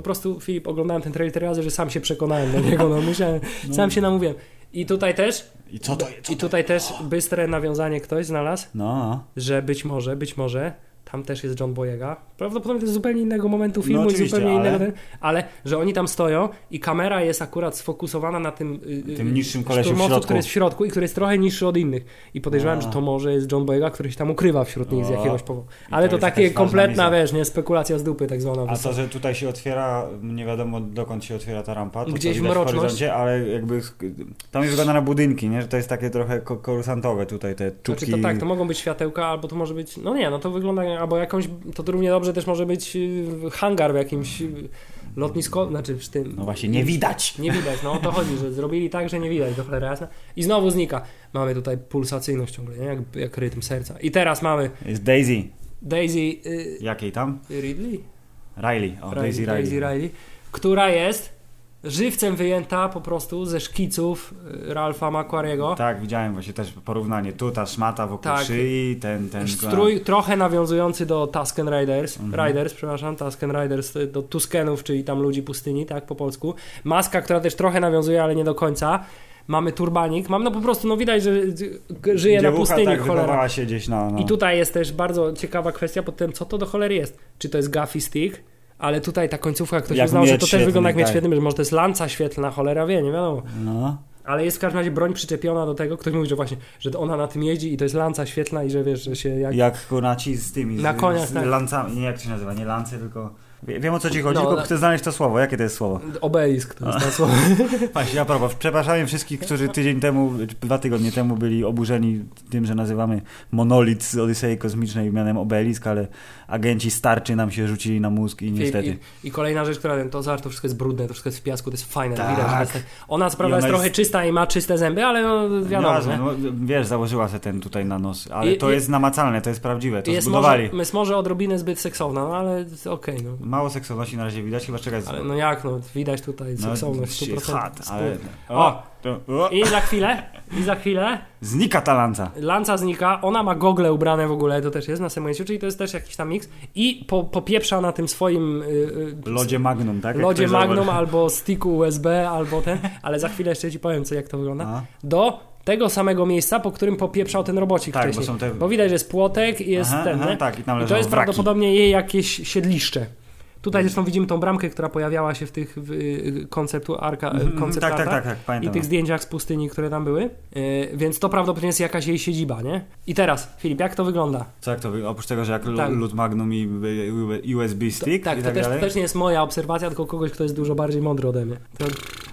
po prostu, Filip, oglądałem ten trailer tyle razy, że sam się przekonałem do niego, no musiałem, No. sam się namówiłem. I tutaj też I co to? Co I tutaj też bystre nawiązanie ktoś znalazł, No, no. że być może, być może tam też jest John Boyega. Prawdopodobnie to jest zupełnie innego momentu filmu No i zupełnie ale- innego, ale że oni tam stoją i kamera jest akurat sfokusowana na tym, y, y, Tym niższym kolesiu w szturmowcu, środku. który jest w środku i który jest trochę niższy od innych. I podejrzewam, A. że to może jest John Boyega, który się tam ukrywa wśród nich z O. jakiegoś powodu. Ale to to, takie kompletna, wiesz, nie, spekulacja z dupy tak zwana. A to, że tutaj się otwiera, nie wiadomo dokąd się otwiera ta rampa, to Gdzieś widać mroczność. w ale jakby tam jest wygląda na budynki, nie? Że to jest takie trochę ko- korusantowe tutaj, te czubki. Znaczy to tak, to mogą być światełka, albo to może być, no nie, no to wygląda, albo jakąś, to równie dobrze też może być y, hangar w jakimś y, lotnisko, znaczy w tym... No właśnie, nie widać! Nie widać, no o to chodzi, że zrobili tak, że nie widać, do cholera jasna. I znowu znika. Mamy tutaj pulsacyjność ciągle, nie? Jak, jak rytm serca. I teraz mamy Jest Daisy. Daisy y, Jakiej tam? Ridley? Riley. O, Daisy Riley. Daisy Riley, która jest żywcem wyjęta po prostu ze szkiców y, Ralpha Macquariego. Tak, widziałem właśnie też porównanie. Tu ta szmata wokół Tak. szyi, ten, ten... Strój trochę nawiązujący do Tusken Riders, Mhm. Riders, przepraszam, Tusken Riders, y, do Tuskenów, czyli tam ludzi pustyni, tak po polsku. Maska, która też trochę nawiązuje, ale nie do końca. mamy turbanik, mam no po prostu, no widać, że y, żyje na pustyni, tak cholera. się gdzieś na... No. I tutaj jest też bardzo ciekawa kwestia pod tym, co to do cholery jest. Czy to jest gaffy stick, ale tutaj ta końcówka, ktoś Jak uznał, że to też wygląda jak miecz tak. świetlny, że może to jest lanca świetlna, cholera wie, nie wiadomo. No. Ale jest w każdym razie broń przyczepiona do tego, ktoś mówi, że właśnie, że ona na tym jeździ i to jest lanca świetlna i że wiesz, że się jak... Jak kurna ci z tymi, Na z, koniach, z tak. lancami, nie jak to się nazywa, nie lance, tylko... Wie- Wiem o co ci chodzi, No, tylko chcę znaleźć to słowo. Jakie to jest słowo? Obelisk to jest to słowo. Właśnie, a propos, przepraszam wszystkich, którzy tydzień temu, dwa tygodnie temu byli oburzeni tym, że nazywamy monolit z Odysei Kosmicznej mianem obelisk, ale agenci starczy nam się rzucili na mózg i niestety. I, I kolejna rzecz, która to zobacz, to wszystko jest brudne, to wszystko jest w piasku, to jest fajne, Tak. widać, że jest tak. Ona I jest ona trochę jest- czysta i ma czyste zęby, ale no wiadomo, nie? no, wiesz, założyła se ten tutaj na nos, ale I- to jest namacalne, to jest prawdziwe, to jest zbudowali. może, jest może odrobinę zbyt seksowna, no ale okej, no. Mało seksowności na razie widać, chyba czekać. Ale no jak, no widać tutaj seksowność shit, 100%. hot, ale... O! to, o, I za chwilę, i za chwilę Znika ta lanca. Lanca znika, ona ma gogle ubrane w ogóle, to też jest na momencie, czyli to jest też jakiś tam miks i po, popieprza na tym swoim y, y, Lodzie Magnum, tak? Lodzie Magnum zauważy. albo sticku USB albo ten, ale za chwilę jeszcze ci powiem, co, jak to wygląda. A? Do tego samego miejsca, po którym popieprzał ten robocik Tak, bo wcześniej. są te... Bo widać, że jest płotek i jest Aha, ten, aha, tak, i I to jest wraki. prawdopodobnie jej jakieś siedliszcze. Tutaj zresztą widzimy tą bramkę, która pojawiała się w tych y, konceptu arka, Mhm, koncept tak, tak, tak, tak, i tych zdjęciach z pustyni, które tam były. Yy, więc to prawdopodobnie jest jakaś jej siedziba, nie? I teraz, Filip, jak to wygląda? Co jak to wy- oprócz tego, że jak Tak. tak. lód Magnum i y, USB stick tak, i to tak też, to dalej? też nie jest moja obserwacja, tylko kogoś, kto jest dużo bardziej mądry ode mnie. To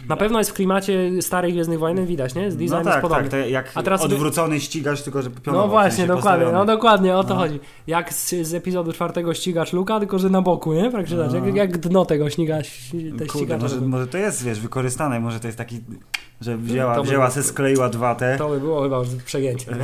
na pewno jest w klimacie starej Gwiezdnych Wojen, widać, nie? Z design no tak, podobny. tak, to jak A teraz odwrócony ścigacz, tylko że pionowo, No w właśnie, sensie dokładnie, no postawiony. dokładnie o to No. chodzi. Jak z, z epizodu czwartego ścigacz Luka, tylko że na boku, nie? Praktycznie No. jak, jak dno tego śniga, te Kurde, ścigacza. może, może to jest, wiesz, wykorzystane, może to jest taki, że wzięła, To by- wzięła se, skleiła dwa te To by było chyba już przegięcie.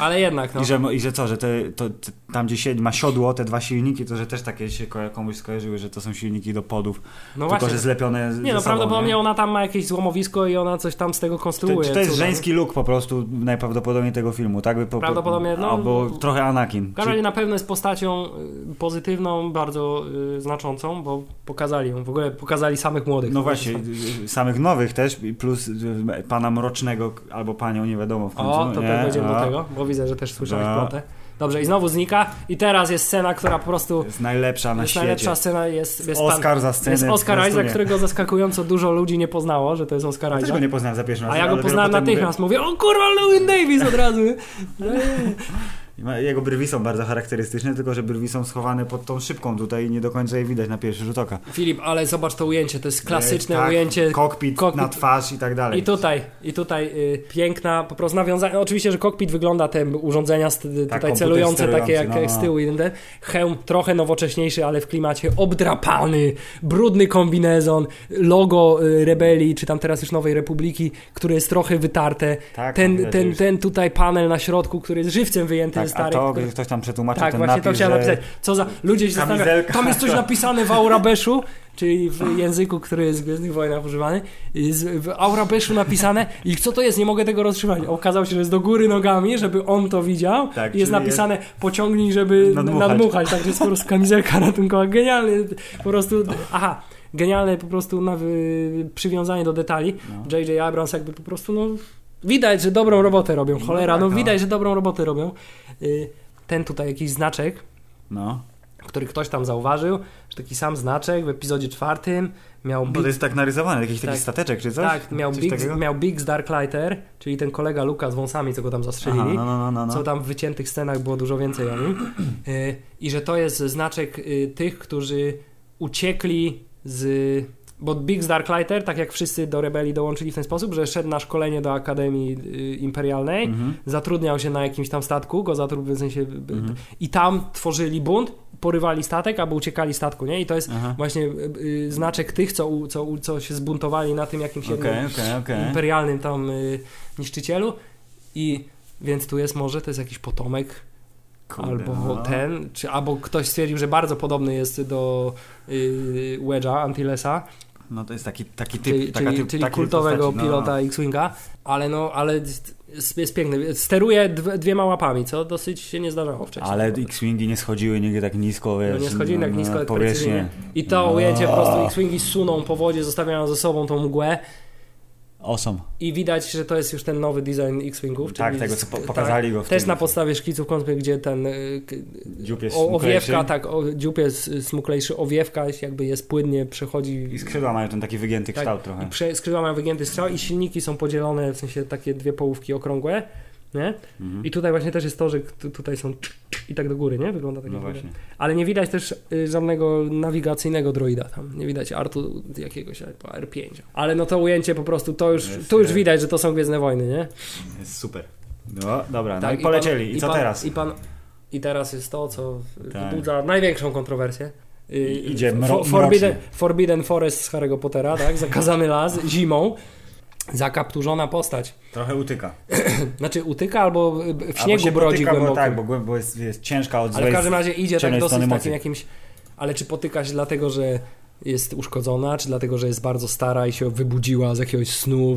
Ale jednak, no. i, że, i że co, że te, to, to, tam gdzie siedzi, ma siodło, te dwa silniki, to że też takie się ko- komuś skojarzyły, że to są silniki do podów, No tylko właśnie. że zlepione Nie no, sobą, prawdopodobnie nie? ona tam ma jakieś złomowisko i ona coś tam z tego To, konstruuje. czy to jest cuda, żeński look po prostu najprawdopodobniej tego filmu, tak? By po, po- Prawdopodobnie, no- Albo trochę Anakin. Razie na pewno jest postacią y, pozytywną, bardzo y, znaczącą, bo pokazali ją, w ogóle pokazali samych młodych. No właśnie, y, samych nowych też, plus y, pana mrocznego albo panią, nie wiadomo w końcu. O, to nie? też będziemy do A, tego, bo widzę, że też słyszałeś A. plotę. Dobrze, i znowu znika i teraz jest scena, która po prostu jest najlepsza na jest świecie. najlepsza scena, jest, jest, Oscar za scenę. jest Oscar Isaac, którego zaskakująco dużo ludzi nie poznało, że to jest Oscar Ja Isaac. go nie poznałem za pierwszym A razem. ja go poznałem natychmiast, mówię, o kurwa, Llewyn Davis od razu. Jego brwi są bardzo charakterystyczne, tylko że brwi są schowane pod tą szybką tutaj i nie do końca je widać na pierwszy rzut oka. Filip, ale zobacz to ujęcie, to jest klasyczne tak, ujęcie Kokpit, kokpit. na twarz i tak dalej. I tutaj, i tutaj y, piękna, po prostu nawiązanie. No, oczywiście, że kokpit wygląda te urządzenia st- tutaj komputer celujące, takie jak, no, jak z no. tyłu jeden. Hełm trochę nowocześniejszy, ale w klimacie obdrapany, brudny kombinezon, logo y, rebelii, czy tam teraz już Nowej Republiki, które jest trochę wytarte. tak, Ten, ten, ten tutaj panel na środku, który jest żywcem wyjęty tak, ze a to który- ktoś tam przetłumaczył tak, ten właśnie napis, to chciałem że... napisać. Co za. Ludzie się zastanawiają. Tam jest coś napisane w Aurabeszu, czyli w języku, który jest w Gwiezdnych Wojnach używany. Jest w Aurabeszu napisane i co to jest? Nie mogę tego rozszyfrować. Okazało się, że jest do góry nogami, żeby on to widział. Tak, I jest napisane pociągnij, żeby Nadmuchać. nadmuchać. Tak, to jest po prostu kamizelka ratunkowa. Genialny. Po prostu. Aha. Genialne po prostu przywiązanie do detali. No. J.J. Abrams jakby po prostu, no... Widać, że dobrą robotę robią. No Cholera, tak, no no. widać, że dobrą robotę robią. Y, Ten tutaj jakiś znaczek, No, który ktoś tam zauważył, że taki sam znaczek w epizodzie czwartym miał bo Big, to jest tak narysowane, jakiś taki Tak. stateczek czy coś? tak, miał, coś Big, takiego? miał Biggs Darklighter, czyli ten kolega Luka z wąsami, co go tam Aha, zastrzelili. no, no, no, no, no. Co tam w wyciętych scenach było dużo więcej o nim. Y, I że to jest znaczek y, tych, którzy uciekli z. Bo Biggs Darklighter, tak jak wszyscy do rebelii dołączyli w ten sposób, że szedł na szkolenie do Akademii y, Imperialnej, Mhm. zatrudniał się na jakimś tam statku, go zatrudnił w sensie. b- Mhm. I tam tworzyli bunt, porywali statek, albo uciekali statku, nie? I to jest Aha. właśnie y, y, znaczek tych, co, co, co się zbuntowali na tym jakimś jednym Okej, okej, okej. imperialnym tam y, niszczycielu. I więc tu jest może, to jest jakiś potomek Kurde, albo no. ten, czy albo ktoś stwierdził, że bardzo podobny jest do y, Wedge'a, Antillesa, No to jest taki, taki typ, czyli, taka czyli, typ, czyli taki kultowego postaci, no, pilota X-Winga, ale no, ale jest, jest piękny. Steruje dw, dwiema łapami, co dosyć się nie zdarzało wcześniej. Ale X-Wingi nie schodziły nigdy tak nisko, wiesz. no nie schodzili tak nisko. I to No. ujęcie po prostu X-Wingi suną po wodzie, zostawiają ze sobą tą mgłę. Awesome. I widać, że to jest już ten nowy design X-Wingów. Tak, tego, co po- tak, pokazali go w Też tym- na podstawie szkiców kątnych, gdzie ten k- Dziób jest o, owiewka, tak, o, dziób jest smuklejszy, owiewka jakby jest płynnie, przechodzi... I skrzydła mają ten taki wygięty Tak, kształt trochę. Prze, skrzydła mają wygięty strzał i silniki są podzielone, w sensie takie dwie połówki okrągłe, nie? Mhm. I tutaj właśnie też jest to, że tu- tutaj są i tak do góry, nie? Wygląda tak No właśnie. Ale nie widać też y, żadnego nawigacyjnego droida tam. Nie widać artu jakiegoś albo R5. Ale no to ujęcie po prostu, to już, Jest, tu już widać, że to są Gwiezdne Wojny, nie? Jest super. No, dobra, no Tak, i polecieli. pan- I, co pan, teraz? I, pan, I teraz jest to, co Tak. wzbudza największą kontrowersję. Y, I- idzie mro- Forbidden. Forbidden Forest z Harry'ego Pottera, tak? Zakazany las zimą. Zakapturzona postać. Trochę utyka. Znaczy utyka albo w Albo śniegu się brodzi potyka, bo głęboko. tak, bo, jest, jest ciężka od Ale w każdym razie idzie tak dosyć takim mocy. jakimś... Ale czy potyka się dlatego, że jest uszkodzona, czy dlatego, że jest bardzo stara i się wybudziła z jakiegoś snu,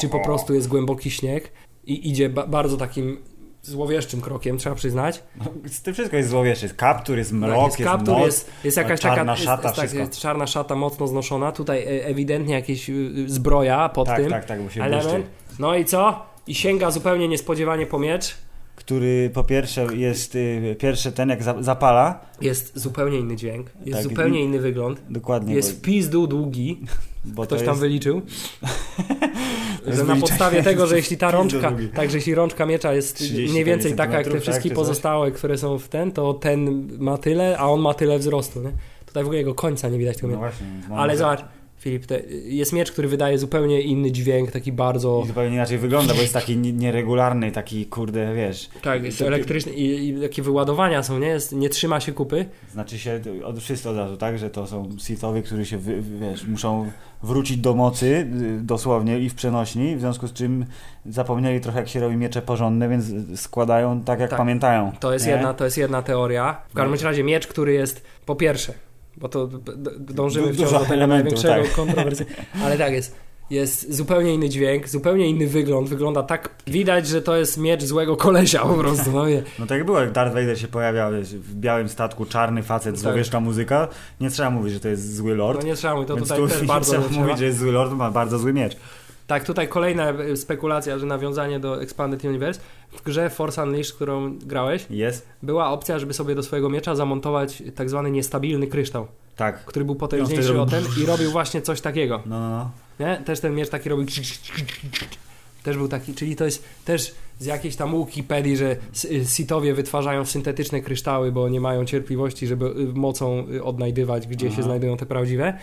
czy po prostu jest głęboki śnieg i idzie ba bardzo takim złowieszczym krokiem, trzeba przyznać. No, z tym wszystko jest złowieszcze. Jest kaptur, jest mrok, Tak, jest, jest kaptur, noc. jest, jest jakaś czarna taka szata, jest, tak, czarna szata mocno znoszona. Tutaj e, ewidentnie jakieś y, y, zbroja pod Tak, tym. tak, tak, bo się element. błyszczy. No i co? I sięga zupełnie niespodziewanie po miecz. Który po pierwsze jest y, pierwszy ten, jak za, zapala. Jest zupełnie inny dźwięk, jest Tak, zupełnie inny wygląd. Dokładnie. Jest w pizdu długi, bo, bo ktoś to tam jest, wyliczył. że na podstawie tego, że jeśli ta rączka, długi. tak, że jeśli rączka miecza jest 30 mniej więcej taka jak te centymetrów, wszystkie tak, pozostałe, które są w ten, to ten ma tyle, a on ma tyle wzrostu. Nie? Tutaj w ogóle jego końca nie widać tego No właśnie. Ale zobacz, Filip, te, jest miecz, który wydaje zupełnie inny dźwięk, taki bardzo... I zupełnie inaczej wygląda, bo jest taki ni- nieregularny, taki kurde, wiesz. Tak, jest elektryczny i, i takie wyładowania są, nie? Jest, nie trzyma się kupy. Znaczy się od, wszyscy od razu, tak? Że to są Sithowie, którzy się, wy, wiesz, muszą wrócić do mocy y, dosłownie i w przenośni, w związku z czym zapomnieli trochę jak się robi miecze porządne, więc składają tak jak Tak. pamiętają. To jest, nie? jedna, to jest jedna teoria. W każdym razie miecz, który jest po pierwsze, bo to dążymy wciąż do tego największego tak. kontrowersji. Ale tak jest. Jest zupełnie inny dźwięk, zupełnie inny wygląd. Wygląda tak. Widać, że to jest miecz złego kolesia po prostu. No. No tak jak było, jak Darth Vader się pojawiał w białym statku, czarny facet, Tak. złowieszcza muzyka, nie trzeba mówić, że to jest zły lord. no nie trzeba mówić, to więc tutaj tu też bardzo nie trzeba. mówić, że jest zły lord, ma bardzo zły miecz. Tak, tutaj kolejna e, spekulacja, że nawiązanie do Expanded Universe. W grze Force Unleashed, którą grałeś, Jest? była opcja, żeby sobie do swojego miecza zamontować tak zwany niestabilny kryształ, Tak. który był No, potężniejszy wtedy o ten i robił właśnie coś takiego. No, no, no. Nie? Też ten miecz taki robił. Też był taki, czyli to jest też z jakiejś tam Wikipedii, że y, Sithowie wytwarzają syntetyczne kryształy, bo nie mają cierpliwości, żeby y, mocą y, odnajdywać, gdzie Aha. się znajdują te prawdziwe.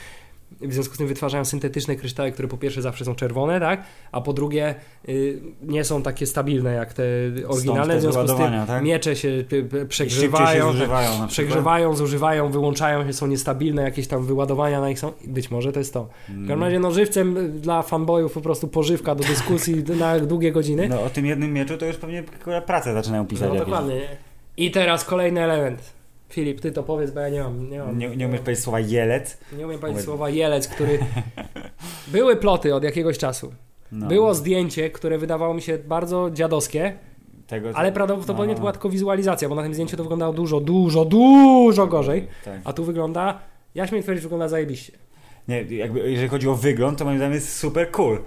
W związku z tym wytwarzają syntetyczne kryształy, które po pierwsze zawsze są czerwone, tak? A po drugie y, nie są takie stabilne jak te oryginalne. te W związku z tym tak? miecze się y, się przegrzewają, tak, zużywają przegrzewają, zużywają, wyłączają się, są niestabilne, jakieś tam wyładowania na nich są. Być może to jest to. W każdym razie no żywcem y, dla fanboyów po prostu pożywka do dyskusji na długie godziny. No o tym jednym mieczu to już pewnie pracę zaczynają pisać. No dokładnie. nie? I teraz kolejny element. Filip, ty to powiedz, bo ja nie mam. Nie, mam, Nie, nie umiesz powiedzieć słowa jelec. nie umiem powiedzieć Powiedz. słowa jelec, który... Były ploty od jakiegoś czasu. No. Było zdjęcie, które wydawało mi się bardzo dziadowskie, Tego, ale prawdopodobnie no. to była tylko wizualizacja, bo na tym zdjęciu to wyglądało dużo, dużo, dużo gorzej. Tak. A tu wygląda... Ja śmiem twierdzić, wygląda zajebiście. Nie, jakby, jeżeli chodzi o wygląd, to moim zdaniem jest super cool.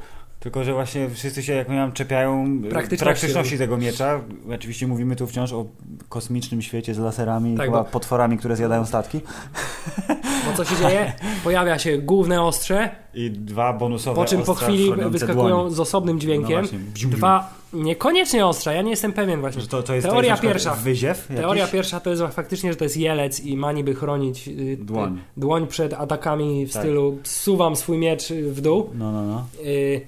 Tylko, że właśnie wszyscy się, jak miałem, czepiają e, Praktyczności. praktyczności tego miecza. Oczywiście mówimy tu wciąż o kosmicznym świecie z laserami i Tak, chyba bo- potworami, które zjadają statki. Bo co się dzieje? Pojawia się główne ostrze, I dwa bonusowe po czym po chwili wyskakują dłoń. z osobnym dźwiękiem. No właśnie, bziu, bziu. Dwa, niekoniecznie ostrza, ja nie jestem pewien właśnie. To, to jest, Teoria to jest pierwsza. Wyziew jakiś? Teoria pierwsza to jest faktycznie, że to jest jelec i ma niby chronić y, Dłoń. y, dłoń przed atakami w Tak. stylu suwam swój miecz y, w dół. No, no, no. Y,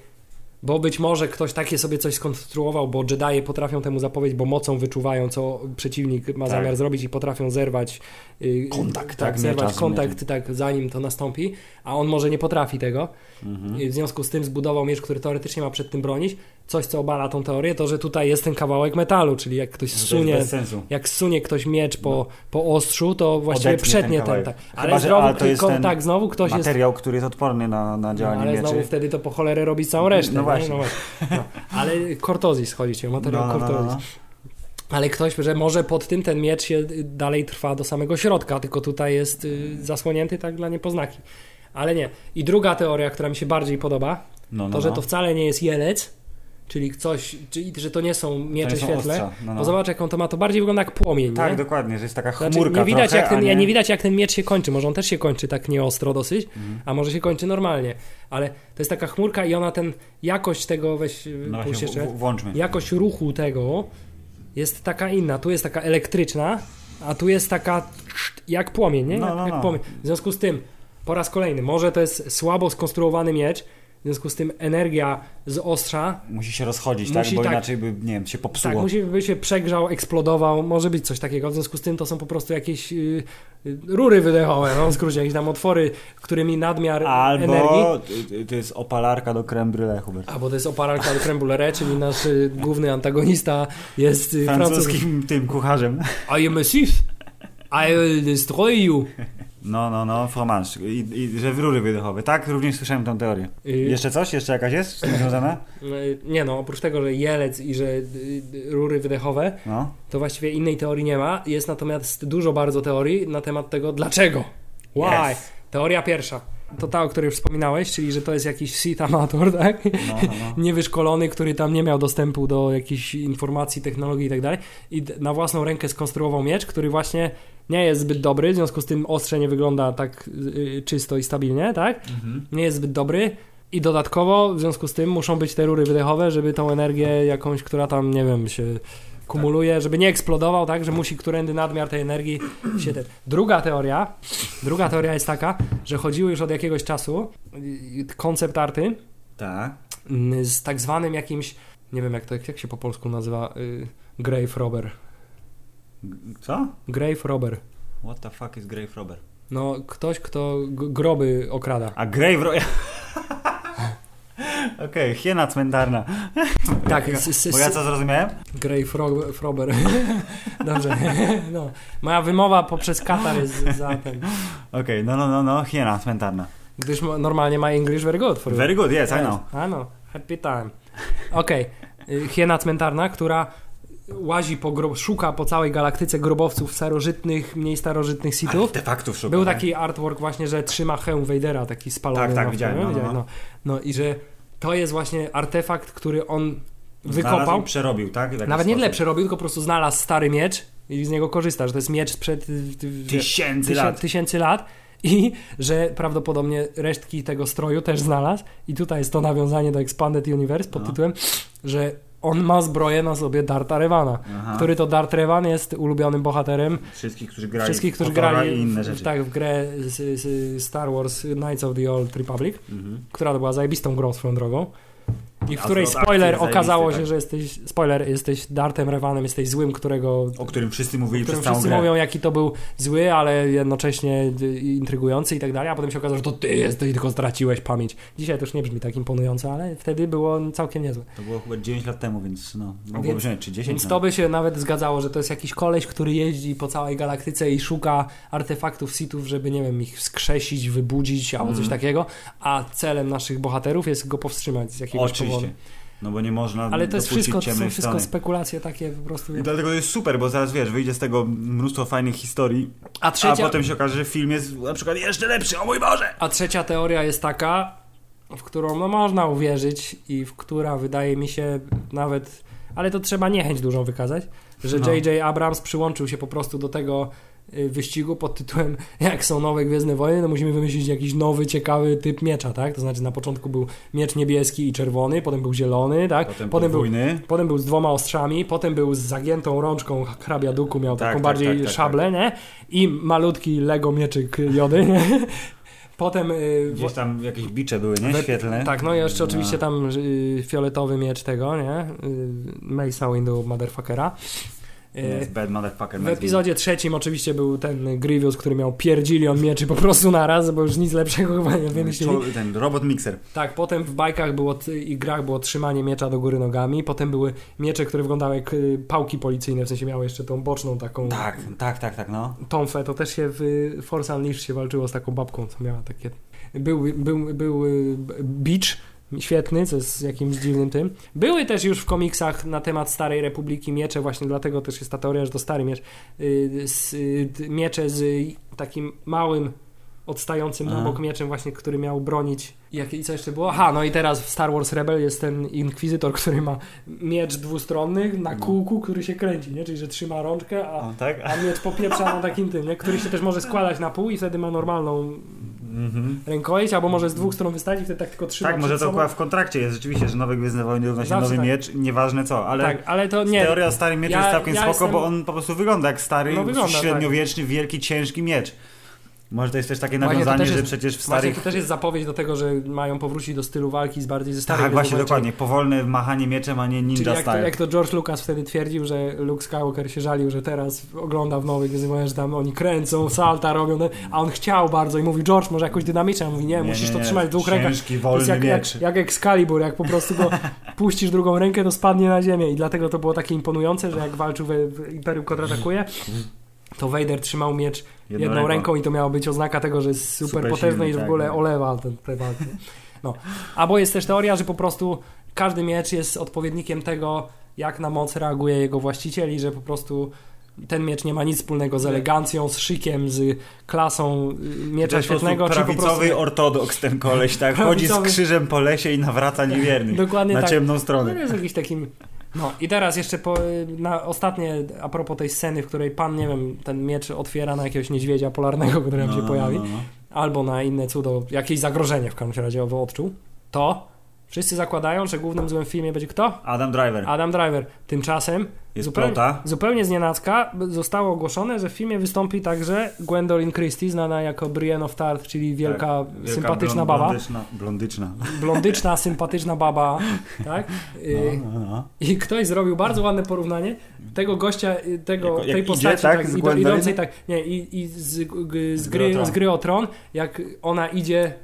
bo być może ktoś takie sobie coś skonstruował, bo Jedi potrafią temu zapowiedzieć, bo mocą wyczuwają, co przeciwnik ma Tak. zamiar zrobić i potrafią zerwać y, Kontakt, tak, tak, zerwać kontakt tak, zanim to nastąpi, a on może nie potrafi tego. Mhm. W związku z tym zbudował miecz, który teoretycznie ma przed tym bronić. Coś, co obala tą teorię, to że tutaj jest ten kawałek metalu, czyli jak ktoś jest sensu. jak zsunie ktoś miecz po, po ostrzu, to właściwie Odetnie przetnie ten ten, kawałek. tak. Chyba, Ale że- znowu, to jest ten tak, znowu ktoś jest. Materiał, który jest odporny na, na No, działanie ale mieczy. znowu wtedy to po cholerę robi całą resztę. No? Właśnie. No właśnie. No. Ale kortozis chodzi ci o materiał No, no, no, kortozis. no. Ale ktoś, że może pod tym ten miecz się dalej trwa do samego środka, tylko tutaj jest y, zasłonięty tak dla niepoznaki. Ale nie. I druga teoria, która mi się bardziej podoba, No, no, To, że no. to wcale nie jest jelec, czyli coś, czyli, że to nie są miecze nie są świetle, ostrza, no, no. bo zobacz jak on to ma, to bardziej wygląda jak płomień, Tak, nie? dokładnie, że jest taka Znaczy, chmurka nie widać trochę, jak ten, nie... nie... widać jak ten miecz się kończy, może on też się kończy tak nieostro dosyć, Mhm. a może się kończy normalnie, ale to jest taka chmurka i ona ten, jakość tego, weź No właśnie, jeszcze, w- w- włączmy. jakość ruchu tego jest taka inna, tu jest taka elektryczna, a tu jest taka jak płomień, nie? No, jak, no, jak no. płomień. W związku z tym, po raz kolejny, może to jest słabo skonstruowany miecz, w związku z tym energia z ostrza Musi się rozchodzić, Musi tak? Bo tak- inaczej by, nie wiem, się popsuło. tak, musi by się przegrzał, eksplodował, może być coś takiego. W związku z tym to są po prostu jakieś y, y, rury wydechowe, no w skrócie, jakieś tam otwory, którymi nadmiar energii. Albo y, to jest opalarka do creme brulee, Hubert. Albo to jest oparalka do creme brulee, czyli nasz y, główny antagonista jest y, francuskim. Francuskim tym kucharzem. I am a thief. I will destroy you. No, no, no, fromage. I, i że w rury wydechowe. Tak, również słyszałem tą teorię. Y, Jeszcze coś? Jeszcze jakaś jest z tym związana? y, Nie no, oprócz tego, że jelec i że y, y, rury wydechowe, No. to właściwie innej teorii nie ma. Jest natomiast dużo bardzo teorii na temat tego, dlaczego. Why? Yes. Teoria pierwsza. To ta, o której wspominałeś, czyli że to jest jakiś Sith amator, tak? No, no, no. Niewyszkolony, który tam nie miał dostępu do jakichś informacji, technologii i tak dalej. I na własną rękę skonstruował miecz, który właśnie nie jest zbyt dobry, w związku z tym ostrze nie wygląda tak y, czysto i stabilnie, tak? Mhm. Nie jest zbyt dobry. I dodatkowo w związku z tym muszą być te rury wydechowe, żeby tą energię jakąś, która tam, nie wiem, się kumuluje, żeby nie eksplodował, tak, że musi którędy nadmiar tej energii się ten. Druga teoria, druga teoria jest taka, że chodziły już od jakiegoś czasu y, koncept arty Tak. mm, z tak zwanym jakimś, nie wiem jak to, jak się po polsku nazywa, y, grave robber. Co? Grave robber. What the fuck is grave robber? No, ktoś, kto groby okrada. A grave robber... Okej, hiena cmentarna. Tak, Bo ja co zrozumiałem? Grave ro- robber. Dobrze. No. Moja wymowa poprzez Katar jest za ten. Okej, no, no, no, no, hiena cmentarna. Gdyż normalnie ma English very good for. Very good, yes, I know. I know. Happy time. Okej. Y, Hiena cmentarna, która łazi po szuka po całej galaktyce grobowców starożytnych, mniej starożytnych sitów. Artefaktów szuka. Był tak? taki artwork właśnie, że trzyma hełm Vadera, taki spalony. Tak, tak, widziałem, no, no, Widziałem, no. no. no i że to jest właśnie artefakt, który on wykopał. przerobił, tak? Nawet nie tyle sposób. przerobił, tylko po prostu znalazł stary miecz i z niego korzysta, że to jest miecz sprzed Tysięcy tysię- lat. tysięcy lat i że prawdopodobnie resztki tego stroju też znalazł i tutaj jest to nawiązanie do Expanded Universe pod No. tytułem, że on ma zbroję na sobie Darta Revana, Aha. który to Dart Revan jest ulubionym bohaterem Wszystkich, którzy grali wszystkich, w którzy grali i inne w, rzeczy. tak, w grę z, z Star Wars Knights of the Old Republic, Mhm. która to była zajebistą grą swoją drogą. I w której spoiler okazało się, tak. że jesteś, spoiler, jesteś Dartem Revanem, jesteś złym, którego O którym wszyscy mówili o którym przez wszyscy grę. mówią, jaki to był zły, ale jednocześnie intrygujący i tak dalej, a potem się okazało, że to ty jesteś, tylko straciłeś pamięć. Dzisiaj to już nie brzmi tak imponująco, ale wtedy było całkiem niezłe. To było chyba 9 lat temu, więc no, mogło Więc- brzmieć, czy 10 Więc to by się nawet zgadzało, że to jest jakiś koleś, który jeździ po całej galaktyce i szuka artefaktów sitów, żeby, nie wiem, ich wskrzesić, wybudzić albo coś Mhm. takiego, a celem naszych bohaterów jest go powstrzymać z jakiegoś Oczywiście. No bo nie można Ale to jest wszystko, to są wszystko spekulacje takie po prostu. I dlatego jest super, bo zaraz wiesz, wyjdzie z tego mnóstwo fajnych historii, A a trzecia, potem się okaże, że film jest na przykład jeszcze lepszy, o mój Boże! A trzecia teoria jest taka, w którą no, można uwierzyć i w która wydaje mi się nawet, ale to trzeba niechęć dużą wykazać, że No. J.J. Abrams przyłączył się po prostu do tego wyścigu pod tytułem jak są nowe Gwiezdne Wojny, no musimy wymyślić jakiś nowy, ciekawy typ miecza, tak? To znaczy na początku był miecz niebieski i czerwony, potem był zielony, tak? Potem, potem był. Potem był z dwoma ostrzami, potem był z zagiętą rączką hrabia Duku, miał Tak, taką tak, bardziej tak, tak, szablę, nie? I malutki Lego mieczyk Jody, nie? Potem... y, Gdzieś tam jakieś bicze były, nie? Świetlne. Tak, no i jeszcze oczywiście No. tam y, fioletowy miecz tego, nie? Y, Mesa Windu Motherfuckera. Yes, bad motherfucker. w epizodzie trzecim oczywiście był ten Grievous, który miał pierdzilion mieczy po prostu naraz, bo już nic lepszego chyba nie wymyślili. Ten robot mixer. Tak, potem w bajkach było i grach było trzymanie miecza do góry nogami, potem były miecze, które wyglądały jak y, pałki policyjne, w sensie miały jeszcze tą boczną taką Tak, tak, tak, tak, no. tąfę, to też się w Force Unleashed się walczyło z taką babką, co miała takie... Był, był, był y, Beach, świetny, co jest jakimś dziwnym tym. Były też już w komiksach na temat Starej Republiki miecze, właśnie dlatego też jest ta teoria, że to stary miecz. Y, y, miecze z takim małym odstającym na Aha. bok mieczem właśnie, który miał bronić. Jak, I co jeszcze było? Aha, no i teraz w Star Wars Rebel jest ten inkwizytor, który ma miecz dwustronny na No. kółku, który się kręci, nie? Czyli, że trzyma rączkę, a, O, tak? a miecz popieprza na takim tym, nie? Który się też może składać na pół i wtedy ma normalną Mhm. rękojeść, albo może z dwóch stron wystawić wtedy tak tylko trzyma Tak, może to akurat w kontrakcie jest rzeczywiście, że nowe Gwiezdne Wojny równa się Zawsze nowy tak. miecz, nieważne co, ale Tak, ale to nie. teoria o starym mieczu Ja- jest całkiem ja spoko, jestem- bo on po prostu wygląda jak stary, No, wygląda, tak. średniowieczny, wielki, ciężki miecz. Może to jest też takie nawiązanie, też że jest- przecież w starych... to też jest zapowiedź do tego, że mają powrócić do stylu walki z bardziej ze starych Tak, właśnie, dokładnie. Powolne machanie mieczem, a nie Czyli ninja jak to, jak to George Lucas wtedy twierdził, że Luke Skywalker się żalił, że teraz ogląda w nowych Gwiezdnych że tam oni kręcą, salta robią, no, a on chciał bardzo i mówi George, może jakoś dynamicznie, a mówi nie, musisz to trzymać w dwóch rękach. Ciężki, wolny jak, miecz. jak, jak Excalibur, jak po prostu go puścisz drugą rękę, to spadnie na ziemię i dlatego to było takie imponujące, że jak walczył w Imperium kontratakuje, to Vader trzymał miecz jedną, ręką. i to miało być oznaka tego, że jest super, Super potężny silny, i że w tak, ogóle no. olewa ten, te walki. No. Albo jest też teoria, że po prostu każdy miecz jest odpowiednikiem tego, jak na moc reaguje jego właściciel i że po prostu ten miecz nie ma nic wspólnego z elegancją, z szykiem, z klasą y, miecza prostu świetnego, czy po prawicowy prostu... ortodoks ten koleś, tak? Chodzi z krzyżem po lesie i nawraca niewiernych Dokładnie na tak. ciemną No, stronę. jest jakiś takim... No i teraz jeszcze po, na ostatnie, a propos tej sceny, w której pan, nie wiem, ten miecz otwiera na jakiegoś niedźwiedzia polarnego, który nam się No, pojawi, no, no. albo na inne cudo, jakieś zagrożenie w każdym razie odczuł, to wszyscy zakładają, że głównym złym w filmie będzie kto? Adam Driver. Adam Driver. Tymczasem Jest zupełnie, plota. zupełnie znienacka zostało ogłoszone, że w filmie wystąpi także Gwendolyn Christie, znana jako Brienne of Tarth, czyli wielka, Tak, wielka sympatyczna blond- baba. Blondyczna. blondyczna. Blondyczna, sympatyczna baba, tak? No, no, no. I ktoś zrobił bardzo ładne porównanie tego gościa, y, tego, Jako- jak tej idzie, postaci, tak, tak, z idącej tak, nie, i, i z, z, Z gry z gry o tron, jak ona idzie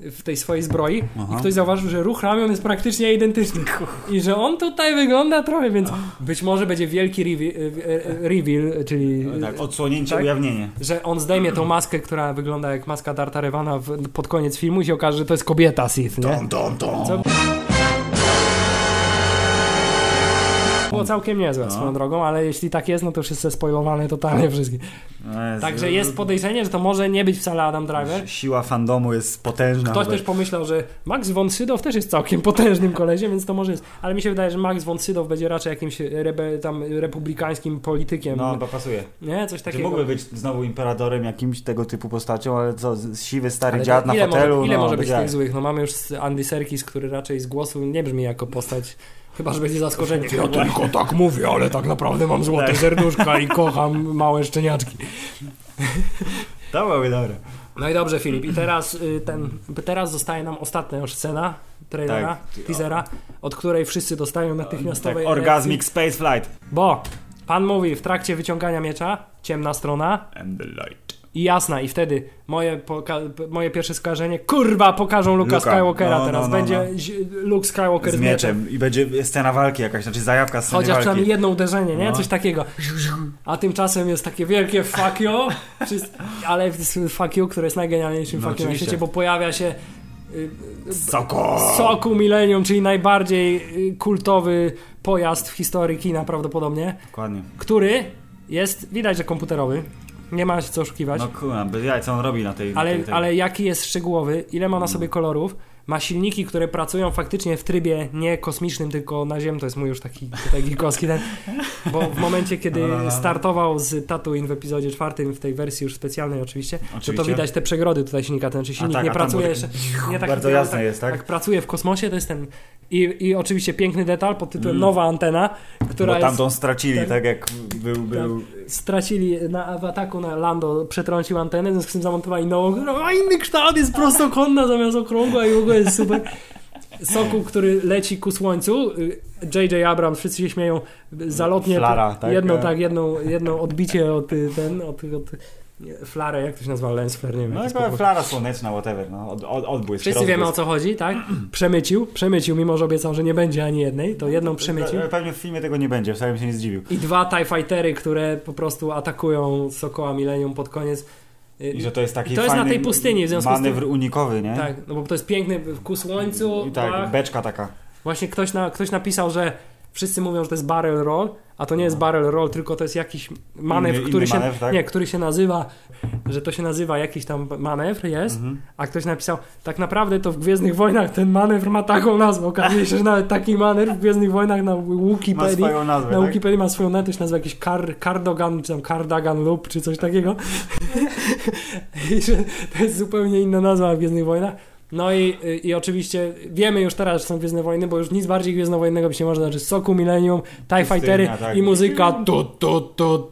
w tej swojej zbroi Aha. i ktoś zauważył, że ruch ramion jest praktycznie identyczny i że on tutaj wygląda trochę, więc być może będzie wielki reveal, reveal czyli Tak, odsłonięcie, tak? ujawnienie. że on zdejmie tą maskę, która wygląda jak maska Darta Revana pod koniec filmu i się okaże, że to jest kobieta Sith, nie? Tom, tom. Co? Było całkiem niezłe No. swoją drogą, ale jeśli tak jest, no to już jest spoilowane totalnie wszystkie. No Także jest podejrzenie, że to może nie być wcale Adam Driver. Siła fandomu jest potężna. Ktoś też pomyślał, że Max von Sydow też jest całkiem potężnym koleziem, więc to może jest. Ale mi się wydaje, że Max von Sydow będzie raczej jakimś rebe, tam republikańskim politykiem. No, to pasuje. Nie, coś Czy takiego. mógłby być znowu imperatorem jakimś tego typu postacią, ale co, siwy stary Ale dziad na ile fotelu? Może, ile no, może być jak? tych złych? No mamy już Andy Serkis, który raczej z głosu nie brzmi jako postać. Chyba, że będzie zaskoczenie. Ja tylko tak mówię, ale tak naprawdę mam złote Tak. serduszka i kocham małe szczeniaczki. To byłoby dobre. No i dobrze, Filip. I teraz, y, ten, teraz zostaje nam ostatnia już scena trailera, Tak. teasera, od której wszyscy dostają natychmiastowe Tak, Orgasmic Space Flight. Bo pan mówi w trakcie wyciągania miecza, ciemna strona And the light. I jasna. I wtedy moje, moje pierwsze skojarzenie, kurwa, pokażą Luka, Luka. Skywalkera No, teraz. no, no, Będzie no. zi- Luke Skywalker Z mieczem. I będzie scena walki jakaś, znaczy zajawka sceny Chociaż walki. przynajmniej jedno uderzenie, nie? No. Coś takiego. A tymczasem jest takie wielkie fuck you, ale fuck you, które jest najgenialniejszym No, fuck you na świecie, bo pojawia się y, Soko! Soku Millennium, czyli najbardziej y, kultowy pojazd w historii kina prawdopodobnie, Dokładnie. który jest, widać, że komputerowy, nie ma się co oszukiwać, No kurwa, bez jaj, co on robi na tej... na ale, tej, tej... ale jaki jest szczegółowy, ile ma na sobie kolorów, ma silniki, które pracują faktycznie w trybie nie kosmicznym, tylko na Ziemi, to jest mój już taki tutaj geekowski ten, bo w momencie, kiedy No, no, no. startował z Tatooine w epizodzie czwartym, w tej wersji już specjalnej oczywiście, to to Oczywiście. widać te przegrody tutaj silnika, ten, czy silnik tak, nie pracuje jeszcze, nie tak Bardzo jasne jest, tak? jak pracuje w kosmosie, to jest ten. I, i oczywiście piękny detal pod tytułem Mm. Nowa antena, która Bo jest. tamtą stracili, tak. tak, jak był... był... Stracili na, w ataku na Lando, przetrącił antenę, w związku z tym zamontowali nową, która ma inny kształt, jest prostokątna zamiast okrągła i w ogóle jest super. Soku, który leci ku słońcu. y, J.J. Abrams, wszyscy się śmieją, zalotnie. Flara, tak? Jedno, E. tak, jedno, jedno odbicie od y, ten, od, od flarę, jak to się nazywa, lens flare, nie wiem. No jak flara słoneczna, whatever, no, od, od, odbłysk, Wszyscy rozbłysk. wiemy o co chodzi, tak? Przemycił, przemycił, mimo że obiecał, że nie będzie ani jednej, to jedną przemycił. Pe- Pewnie w filmie tego nie będzie, wcale bym się nie zdziwił. I dwa TIE Fightery, które po prostu atakują Sokoła Millennium pod koniec. Y, I że to jest taki I to jest na tej pustyni, w związku z tym- manewr unikowy, nie? Tak, no bo to jest piękny ku słońcu. I tak, pach. beczka taka. Właśnie ktoś, na, ktoś napisał, że wszyscy mówią, że to jest barrel roll, a to nie jest barrel roll, tylko to jest jakiś manewr, Inny- który inny się manewr, tak? nie, który się nazywa, że to się nazywa jakiś tam manewr jest, Mhm. a ktoś napisał, tak naprawdę to w Gwiezdnych Wojnach ten manewr ma taką nazwę. Okazuje się, że nawet taki manewr w Gwiezdnych Wojnach na Ma Wikipedii swoją nazwę, na tak? Wikipedii ma swoją nazwę, to się nazywa jakiś Car, Cardogan, czy tam Cardagan Loop, czy coś takiego. I że to jest zupełnie inna nazwa w Gwiezdnych Wojnach. No i, i oczywiście wiemy już teraz, że są Gwiezdne Wojny, bo już nic bardziej Gwiezdnowojennego być nie może, znaczy Soku, Millennium, TIE Fightery tak. i muzyka tu, tu, tu.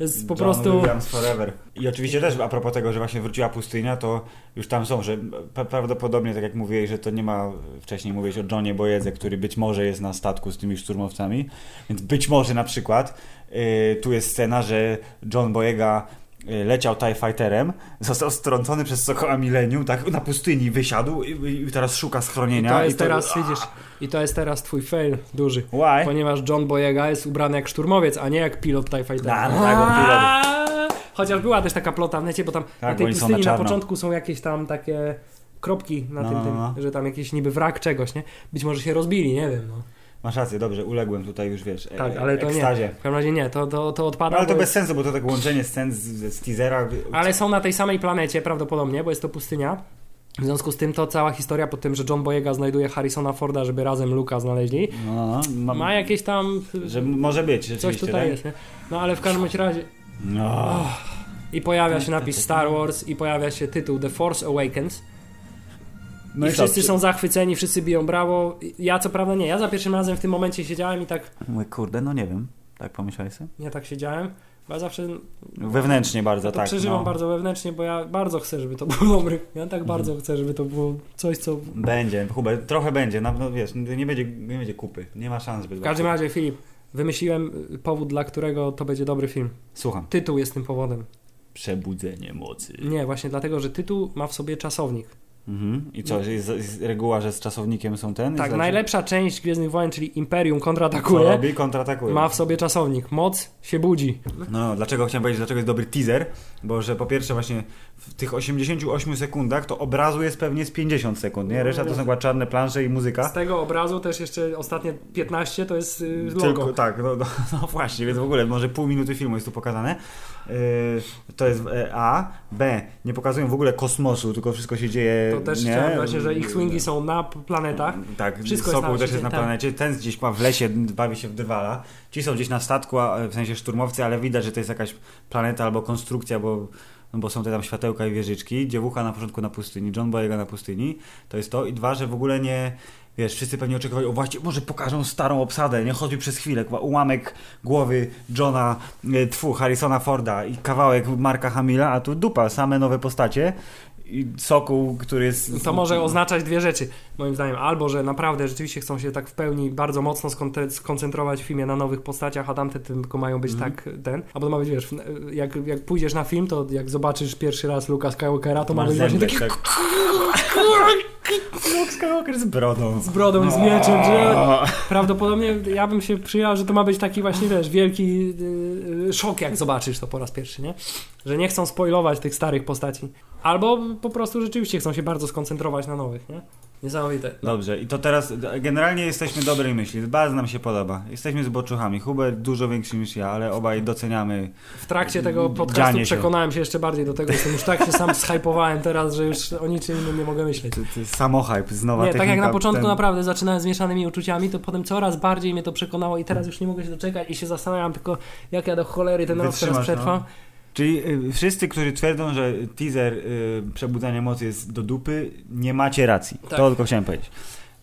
Jest po John prostu... Williams Forever. I oczywiście też a propos tego, że właśnie wróciła pustynia, to już tam są, że prawdopodobnie, tak jak mówiłeś, że to nie ma, wcześniej mówiłeś o Johnie Bojedze, który być może jest na statku z tymi szturmowcami, więc być może na przykład tu jest scena, że John Boyega y, leciał TIE Fighterem, został strącony przez Sokoła Millennium, tak na pustyni wysiadł i, i teraz szuka I schronienia. to jest teraz, widzisz, i to jest teraz twój fail duży. Why? Ponieważ John Boyega jest ubrany jak szturmowiec, a nie jak pilot TIE Fightera. No, tak, on pilot. Chociaż była też taka plota w necie, bo tam Tak, na tej pustyni na na, początku są jakieś tam takie kropki na No, tym, no, tym no. że tam jakiś niby wrak czegoś, nie? Być może się rozbili, nie wiem. No. Masz rację, dobrze, uległem tutaj już, wiesz, e- Tak, ale to nie. ekstazie. W każdym razie nie, to, to, to odpada. No, ale to bez sensu, bo to tak łączenie scen z, z teasera. Ale są na tej samej planecie prawdopodobnie, bo jest to pustynia. W związku z tym to cała historia po tym, że John Boyega znajduje Harrisona Forda, żeby razem Luka znaleźli, No, ma, ma jakieś tam... że może być, Coś tutaj tak? jest, nie? No ale w każdym razie... No. I pojawia się napis Star Wars i pojawia się tytuł The Force Awakens. No I wszyscy są zachwyceni, wszyscy biją brawo. Ja co prawda nie, ja za pierwszym razem w tym momencie siedziałem i tak, Mówię, kurde, no nie wiem. Tak pomyślałeś sobie? nie tak siedziałem, bo ja zawsze Wewnętrznie bardzo, ja tak. przeżywam no. bardzo wewnętrznie, bo ja bardzo chcę, żeby to było dobre. Ja Mhm. tak bardzo chcę, żeby to było coś, co... Będzie, Hubert, trochę będzie, no, no wiesz, nie będzie, nie będzie kupy. Nie ma szans, żeby W każdym razie, Filip, wymyśliłem y, powód, dla którego to będzie dobry film. Słucham. Tytuł jest tym powodem. Przebudzenie mocy. Nie, właśnie dlatego, że tytuł ma w sobie czasownik. Mhm. I co, jest, jest reguła, że z czasownikiem są ten? Tak, najlepsza część Gwiezdnych Wojen, czyli Imperium Co kontratakuje, robi? Kontratakuje. ma w sobie czasownik. Moc się budzi. No, dlaczego chciałem powiedzieć, dlaczego jest dobry teaser? Bo że po pierwsze właśnie w tych 88 sekundach to obrazu jest pewnie z 50 sekund, nie? Reszta to są chyba czarne plansze i muzyka. Z tego obrazu też jeszcze ostatnie 15 to jest y, logo. Tylko, tak, no, no, no właśnie, więc w ogóle może pół minuty filmu jest tu pokazane. Yy, to jest e, A. B. Nie pokazują w ogóle kosmosu, tylko wszystko się dzieje. To też nie? chciałem właśnie, że ich swingi są na planetach. Tak, Wszystko jest Sokół na też jest na planecie. Ten gdzieś ma w lesie, bawi się w dywala. Ci są gdzieś na statku, w sensie szturmowcy, ale widać, że to jest jakaś planeta albo konstrukcja, bo, no bo są te tam światełka i wieżyczki. Dziewucha na początku na pustyni, John Boyega na pustyni. To jest to. I dwa, że w ogóle nie... Wiesz, wszyscy pewnie oczekiwali, o właśnie, może pokażą starą obsadę, nie choćby przez chwilę, ułamek głowy Johna, e, tfu, Harrisona Forda i kawałek Marka Hamila, a tu dupa, same nowe postacie i Sokół, który jest... To może oznaczać dwie rzeczy, moim zdaniem. Albo, że naprawdę rzeczywiście chcą się tak w pełni bardzo mocno skoncentrować w filmie na nowych postaciach, a tamte tylko mają być Mhm. tak ten. Albo to ma być, wiesz, jak, jak pójdziesz na film, to jak zobaczysz pierwszy raz Luka Skywalkera, to ma Masz być właśnie taki tak. Luke Skywalker z brodą. z brodą i z mieczem, że prawdopodobnie ja bym się przyjęła, że to ma być taki właśnie, wiesz, wielki yy, szok, jak zobaczysz to po raz pierwszy, nie? Że nie chcą spoilować tych starych postaci. Albo po prostu rzeczywiście chcą się bardzo skoncentrować na nowych, nie? Niesamowite. Dobrze, i to teraz generalnie jesteśmy dobrej myśli. Bardzo nam się podoba. Jesteśmy zboczuchami. Hubert dużo większy niż ja, ale obaj doceniamy. W trakcie tego podcastu się. przekonałem się jeszcze bardziej do tego, jestem już tak się sam zhypowałem teraz, że już o niczym innym nie mogę myśleć. To, to samohype, znowa Nie, tak jak na początku ten- naprawdę zaczynałem z mieszanymi uczuciami, to potem coraz bardziej mnie to przekonało i teraz już nie mogę się doczekać i się zastanawiam tylko, jak ja do cholery ten rok teraz Wytrzymasz, przetrwam. no. Czyli y, wszyscy, którzy twierdzą, że teaser y, Przebudzania Mocy jest do dupy, nie macie racji. Tak. To tylko chciałem powiedzieć.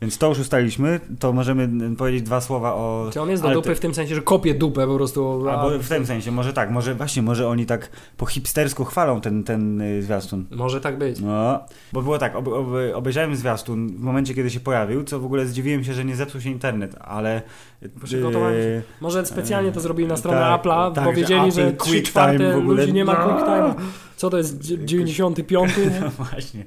Więc to już ustaliliśmy, to możemy y, powiedzieć dwa słowa o... Czy on jest do dupy w tym sensie, że kopie dupę po prostu. a- Albo w tym sensie, może tak, może właśnie, może oni tak po hipstersku chwalą ten, ten y, zwiastun. Może tak być. No, bo było tak, ob, ob, obejrzałem zwiastun w momencie, kiedy się pojawił, co w ogóle zdziwiłem się, że nie zepsuł się internet, ale... Przygotowałem się. yy, Może specjalnie to zrobili na stronę tak, Apple'a, tak, bo że wiedzieli, że Apple 3 Quick czwarte ludzi nie ma No. quick time. Co to jest? dzie- 95? No właśnie.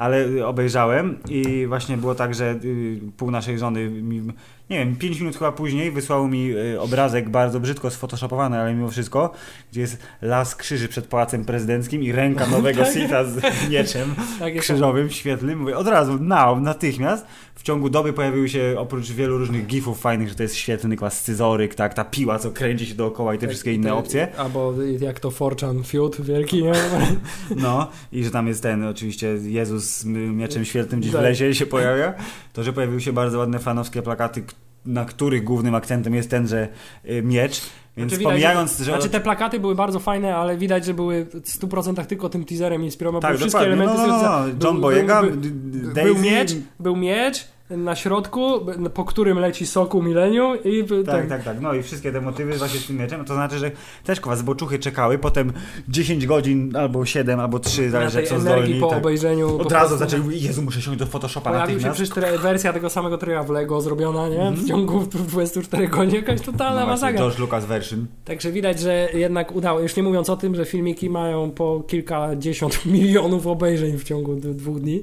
Ale obejrzałem i właśnie było tak, że y, pół naszej żony mi nie wiem, 5 minut chyba później wysłał mi y, obrazek bardzo brzydko sfotoshopowany, ale mimo wszystko, gdzie jest las krzyży przed Pałacem Prezydenckim i ręka nowego Sitha z mieczem Tak krzyżowym, świetlnym. Mówię, od razu, now, natychmiast. W ciągu doby pojawiły się, oprócz wielu różnych gifów fajnych, że to jest świetlny klas scyzoryk, tak, ta piła, co kręci się dookoła i te Tak, wszystkie inne te- opcje. Albo jak to Forchan Fiut wielki, nie? No, i że tam jest ten, oczywiście Jezus z mieczem świetlnym gdzieś w Tak. lesie się pojawia. To, że pojawiły się bardzo ładne fanowskie plakaty, na których głównym akcentem jest tenże y, miecz. Więc Znaczy pomijając, że... Znaczy te plakaty były bardzo fajne, ale widać, że były w 100% tylko tym teaserem inspirowane, tak, wszystkie dokładnie. elementy... no, no, no, no. John był- Boyega, był- Był Daisy- miecz, był miecz na środku, po którym leci soku milenium i Tak, tak, tak. No i wszystkie te motywy właśnie z tym mieczem. To znaczy, że też kwa zboczuchy czekały, potem 10 godzin, albo 7, albo 3, na zależy jak są zdolni. po tak. obejrzeniu. Od po razu prostu- zaczęli Jezu, muszę siąść do Photoshopa Pojawił się natychmiast. przecież tre- wersja tego samego tryja w Lego zrobiona, nie? Mhm. W ciągu 24 godzin, jakaś totalna No masakra. George Lucas version. Także widać, że jednak udało. Już nie mówiąc o tym, że filmiki mają po kilkadziesiąt milionów obejrzeń w ciągu dwóch dni.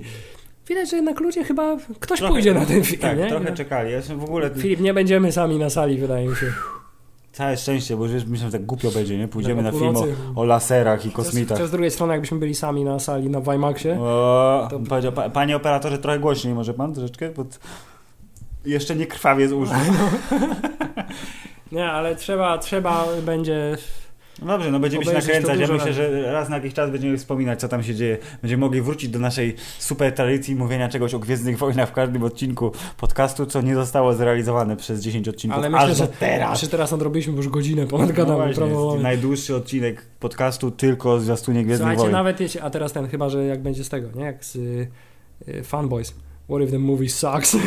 Widać, że jednak ludzie chyba. Ktoś Trochę- pójdzie na ten film, Tak, nie? trochę czekali. Ja w ogóle... Filip, nie będziemy sami na sali, wydaje mi się. Całe szczęście, bo już myślę, że tak głupio będzie, nie? Pójdziemy Tak, na film o, o laserach i kosmitach. chociaż z drugiej strony, jakbyśmy byli sami na sali na Weimaxie. O, To- powiedział, pa, panie operatorze, trochę głośniej może pan troszeczkę, bo jeszcze nie krwawie z uszu. Nie, ale trzeba, trzeba będzie. No dobrze, no będziemy się nakręcać. Ja myślę, że raz na jakiś czas będziemy wspominać, co tam się dzieje. Będziemy mogli wrócić do naszej super tradycji mówienia czegoś o Gwiezdnych Wojnach w każdym odcinku podcastu, co nie zostało zrealizowane przez 10 odcinków. Ale myślę, że teraz. Czy teraz nadrobiliśmy już godzinę ponad No gadamy, jest najdłuższy odcinek podcastu tylko o zwiastunie Gwiezdnych Słuchajcie, Wojen. nawet jeśli, a teraz ten, chyba, że jak będzie z tego, nie? Jak z y, y, Fanboys. What if the movie sucks?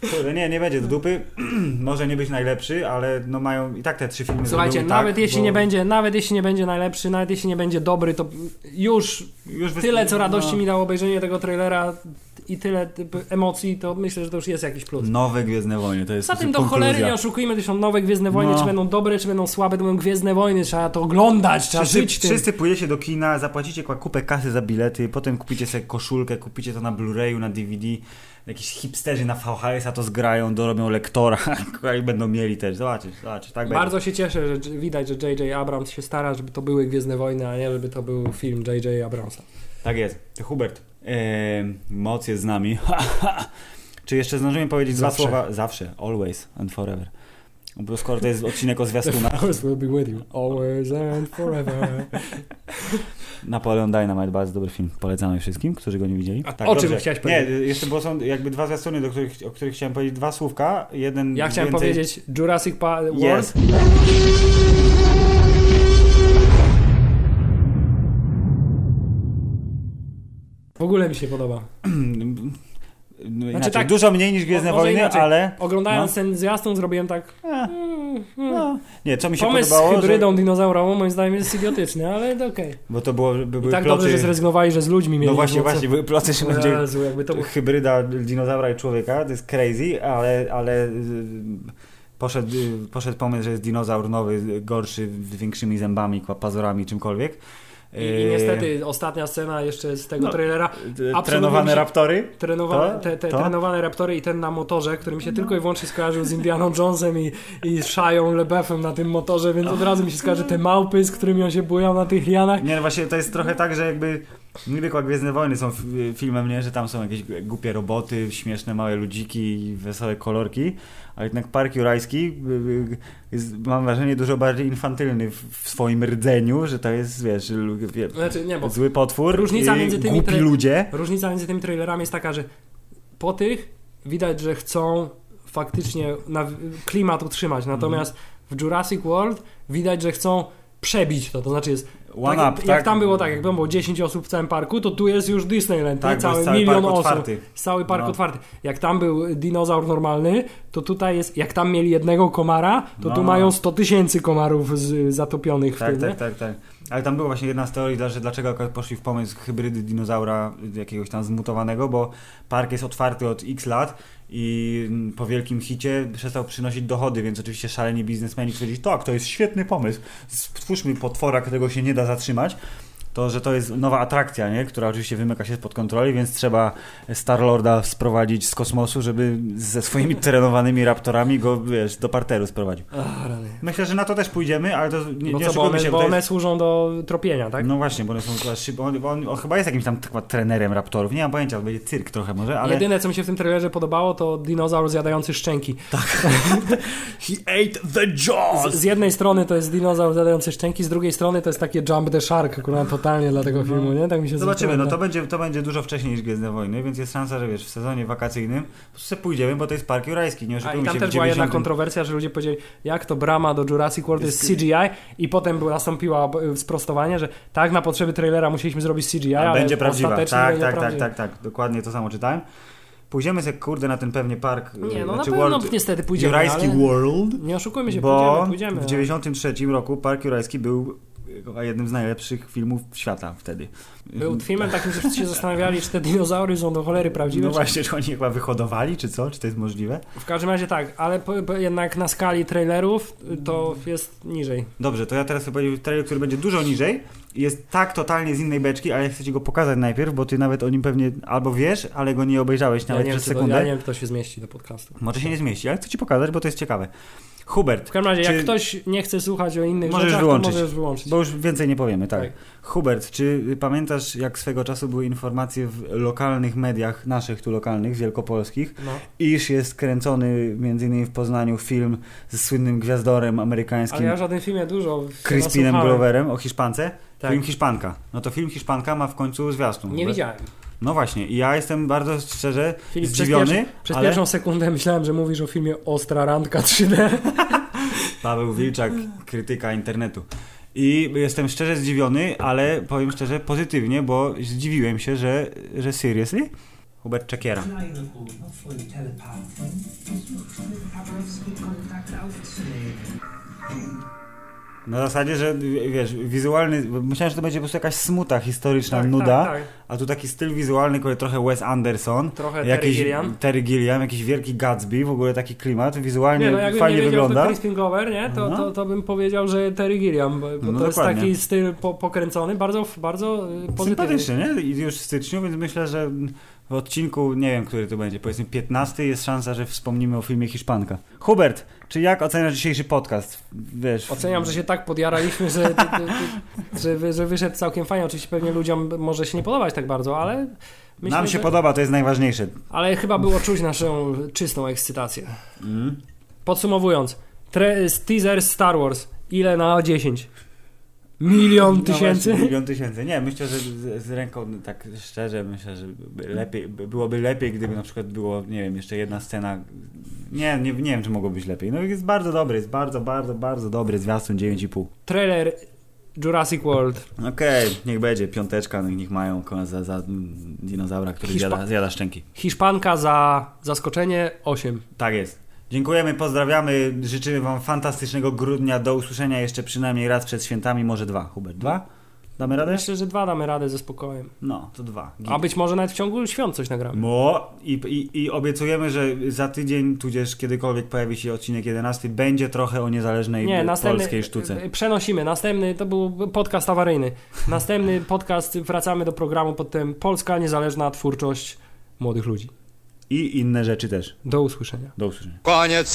Kurde, nie, nie będzie do dupy. Może nie być najlepszy, ale no mają i tak te trzy filmy Słuchajcie, zrobiły nawet tak, jeśli bo nie będzie, nawet jeśli nie będzie najlepszy, nawet jeśli nie będzie dobry, to już już tyle co radości no. mi dało obejrzenie tego trailera i tyle emocji, to myślę, że to już jest jakiś plus. Nowe Gwiezdne Wojny, to jest Za tym do cholery nie oszukujmy, to są nowe Gwiezdne Wojny, No. czy będą dobre, czy będą słabe, to będą Gwiezdne Wojny, trzeba to oglądać, trzeba Wszyscy, żyć tym. wszyscy pójdziecie do kina, zapłacicie kupę kasy za bilety, potem kupicie sobie koszulkę, kupicie to na Blu-rayu, na DVD. Jakiś hipsterzy na VHS-a to zgrają, dorobią lektora i będą mieli też. Zobaczysz, zobaczysz. Tak będzie. Bardzo się cieszę, że widać, że J.J. Abrams się stara, żeby to były Gwiezdne Wojny, a nie żeby to był film J.J. Abramsa. Tak jest. Hubert, moc jest z nami. Czy jeszcze zdążymy powiedzieć Zawsze. dwa słowa? Zawsze, always and forever. Bo skoro to jest odcinek o The zwiastunach, force will be with you, always and forever. Napoleon Dynamite, bardzo dobry film. Polecamy wszystkim, którzy go nie widzieli. A o czym chciałeś Nie, powiedzieć? jeszcze było są jakby dwa zwiastuny, do których, o których chciałem powiedzieć dwa słówka. Jeden Ja chciałem więcej... powiedzieć Jurassic Park World. Yes. W ogóle mi się podoba. No, Znaczy tak, dużo mniej niż Gwiezdne Wojny, inaczej. ale... Oglądając ten zwiastun zrobiłem tak... E, mm, mm. no. Nie, co mi się Pomysł z podobało, hybrydą dinozaurową moim zdaniem jest idiotyczny, ale okej. że... Bo to było, by, I były tak ploty... dobrze, że zrezygnowali, że z ludźmi mieli. No właśnie, co- właśnie, były ploty, że będzie Jezu, jakby to było... hybryda dinozaura i człowieka, to jest crazy, ale, ale y, poszedł, y, poszedł pomysł, że jest dinozaur nowy, gorszy, z większymi zębami, pazurami, czymkolwiek. I, I niestety ostatnia scena jeszcze z tego No, trailera, Trenowane się- raptory? trenowane, To? te, te, To? trenowane raptory i ten na motorze, który mi się tylko i wyłącznie skojarzył z Indianą Jonesem i, i Shają LeBeffem na tym motorze, więc od razu mi się skojarzy te małpy, z którymi on się bujał na tych lianach. Nie, no właśnie to jest trochę tak, że jakby niby jak Gwiezdne Wojny są filmem, nie, że tam są jakieś głupie roboty, śmieszne małe ludziki i wesołe kolorki, ale jednak Park Jurajski y, y, jest, mam wrażenie, dużo bardziej infantylny w, swoim rdzeniu, że to jest, wiesz, wie, Znaczy, nie, bo zły potwór Różnica między tymi głupi ludzie. Różnica między tymi trailerami jest taka, że po tych widać, że chcą faktycznie na, klimat utrzymać, natomiast w Jurassic World widać, że chcą przebić to, to znaczy jest One tak, up, jak tak? tam było tak, jak tam było 10 osób w całym parku, to tu jest już Disneyland, Tak, cały cały milion park osób, otwarty. cały park No. otwarty. Jak tam był dinozaur normalny, to tutaj jest, jak tam mieli jednego komara, to tu No. mają 100 tysięcy komarów z, zatopionych w Tak, tym, nie? tak, tak, tak. Ale tam była właśnie jedna z teorii, że dlaczego akurat poszli w pomysł hybrydy dinozaura jakiegoś tam zmutowanego, bo park jest otwarty od x lat i po wielkim hicie przestał przynosić dochody, więc oczywiście szaleni biznesmeni stwierdzili, tak, to jest świetny pomysł, stwórzmy potwora, którego się nie da zatrzymać. To że to jest nowa atrakcja, nie? która oczywiście wymyka się spod kontroli, więc trzeba Star-Lorda sprowadzić z kosmosu, żeby ze swoimi trenowanymi raptorami go, wiesz, do parteru sprowadził. Myślę, że na to też pójdziemy, ale to nie, No nie co, bo one, się, bo to one jest... służą do tropienia, tak? No właśnie, bo one są szyb... on, on, on chyba jest jakimś tam chyba trenerem raptorów, nie mam pojęcia, to będzie cyrk trochę może, ale... Jedyne, co mi się w tym trailerze podobało, to dinozaur zjadający szczęki. He ate the jaws! Z, z jednej strony to jest dinozaur zjadający szczęki, z drugiej strony to jest takie Jump the Shark, akurat totalnie dla tego filmu, nie? Tak mi się No. Zobaczymy, no to będzie, to będzie dużo wcześniej niż Gwiezdne Wojny, więc jest szansa, że wiesz, w sezonie wakacyjnym po prostu pójdziemy, bo to jest park jurajski, nie oszukujmy i tam się, też była jedna 90 kontrowersja, że ludzie powiedzieli, jak to brama do Jurassic World jest CGI i potem nastąpiło e, sprostowanie, że tak, na potrzeby trailera musieliśmy zrobić CGI, A ale będzie prawdziwa. Tak, będzie tak, tak, prawdziwa. tak, tak, dokładnie to samo czytałem. Pójdziemy sobie, kurde, na ten pewnie park. Nie, y, no znaczy na pewno World, niestety pójdziemy, Jurajski. World, Nie oszukujmy się, bo pójdziemy, pójdziemy. w 93 roku Park Jurajski był jednym z najlepszych filmów świata wtedy. Był filmem takim, że wszyscy się zastanawiali, czy te dinozaury są do cholery prawdziwe, No czy właśnie, czy oni chyba wyhodowali, czy co? Czy to jest możliwe? W każdym razie tak, ale po, po, jednak na skali trailerów to jest niżej. Dobrze, to ja teraz chcę powiedzieć trailer, który będzie dużo niżej i jest tak totalnie z innej beczki, ale ja chcę ci go pokazać najpierw, bo ty nawet o nim pewnie albo wiesz, ale go nie obejrzałeś Ja nawet nie, wiem, przez to, sekundę. ja nie wiem, czy to się zmieści do podcastu. Może się nie zmieści, ale chcę ci pokazać, bo to jest ciekawe. Hubert, W każdym razie, Czy- jak ktoś nie chce słuchać o innych Możesz rzeczach, wyłączyć. możesz wyłączyć. bo już więcej nie powiemy, tak. Tak. Hubert, czy pamiętasz, jak swego czasu były informacje w lokalnych mediach, naszych tu lokalnych, wielkopolskich, No. iż jest kręcony między innymi w Poznaniu film ze słynnym gwiazdorem amerykańskim Ale ja w żadnym filmie dużo Crispinem. Gloverem o Hiszpance? Tak. Film Hiszpanka. No to film Hiszpanka ma w końcu zwiastun. Nie widziałem. No właśnie, i ja jestem bardzo szczerze Filip, przez, zdziwiony, pierwszy, przez ale pierwszą sekundę myślałem, że mówisz o filmie Ostra Randka 3D. Paweł Wilczak, krytyka internetu. I jestem szczerze zdziwiony, ale powiem szczerze pozytywnie, bo zdziwiłem się, że, że seriously? Hubert Czekiera. Na zasadzie, że wiesz, wizualny, myślałem, że to będzie po prostu jakaś smuta historyczna, Tak, nuda, Tak, tak. a tu taki styl wizualny, który trochę Wes Anderson, Trochę jakiś Terry Gilliam. Terry Gilliam, jakiś wielki Gatsby, w ogóle taki klimat, wizualnie Nie, no jakbym fajnie nie wiedział, wygląda. to Crispin Glover, nie? To, No. to, to bym powiedział, że Terry Gilliam, bo, bo No to jest dokładnie. taki styl po, pokręcony, bardzo, bardzo y, pozytywny. Sympatyczny, nie? I już w styczniu, więc myślę, że w odcinku, nie wiem, który to będzie, powiedzmy 15, jest szansa, że wspomnimy o filmie Hiszpanka. Hubert, czy jak oceniasz dzisiejszy podcast? Wiesz, Oceniam, że się tak podjaraliśmy, że, że, że wyszedł całkiem fajnie. Oczywiście pewnie ludziom może się nie podobać tak bardzo, ale myślę, nam się że, podoba, to jest najważniejsze. ale chyba było czuć naszą czystą ekscytację. Mm. Podsumowując, tre- teaser Star Wars. Ile na 10? Milion No tysięcy? właśnie, milion tysięcy. Nie, myślę, że z, z ręką, no tak szczerze, myślę, że lepiej, by- byłoby lepiej, gdyby na przykład było, nie wiem, jeszcze jedna scena. Nie, nie, nie wiem, czy mogło być lepiej. No jest bardzo dobry, jest bardzo, bardzo, bardzo dobry zwiastun 9,5. Trailer Jurassic World. Okej, niech będzie, piąteczka, no, niech mają za, za dinozaura, który Hiszpa- zjada, zjada szczęki. Hiszpanka za zaskoczenie 8. Tak jest. Dziękujemy, pozdrawiamy, życzymy Wam fantastycznego grudnia. Do usłyszenia jeszcze przynajmniej raz przed świętami, może dwa. Hubert, dwa? Damy radę? Myślę, że dwa damy radę ze spokojem. No, to dwa. Git. A być może nawet w ciągu świąt coś nagramy. Mo, i, i, I obiecujemy, że za tydzień, tudzież kiedykolwiek pojawi się odcinek 11, będzie trochę o niezależnej Nie, następny, polskiej sztuce. y, Przenosimy. Następny to był podcast awaryjny. Następny podcast wracamy do programu pod tym Polska niezależna twórczość młodych ludzi. I inne rzeczy też. Do usłyszenia. Do usłyszenia. Koniec.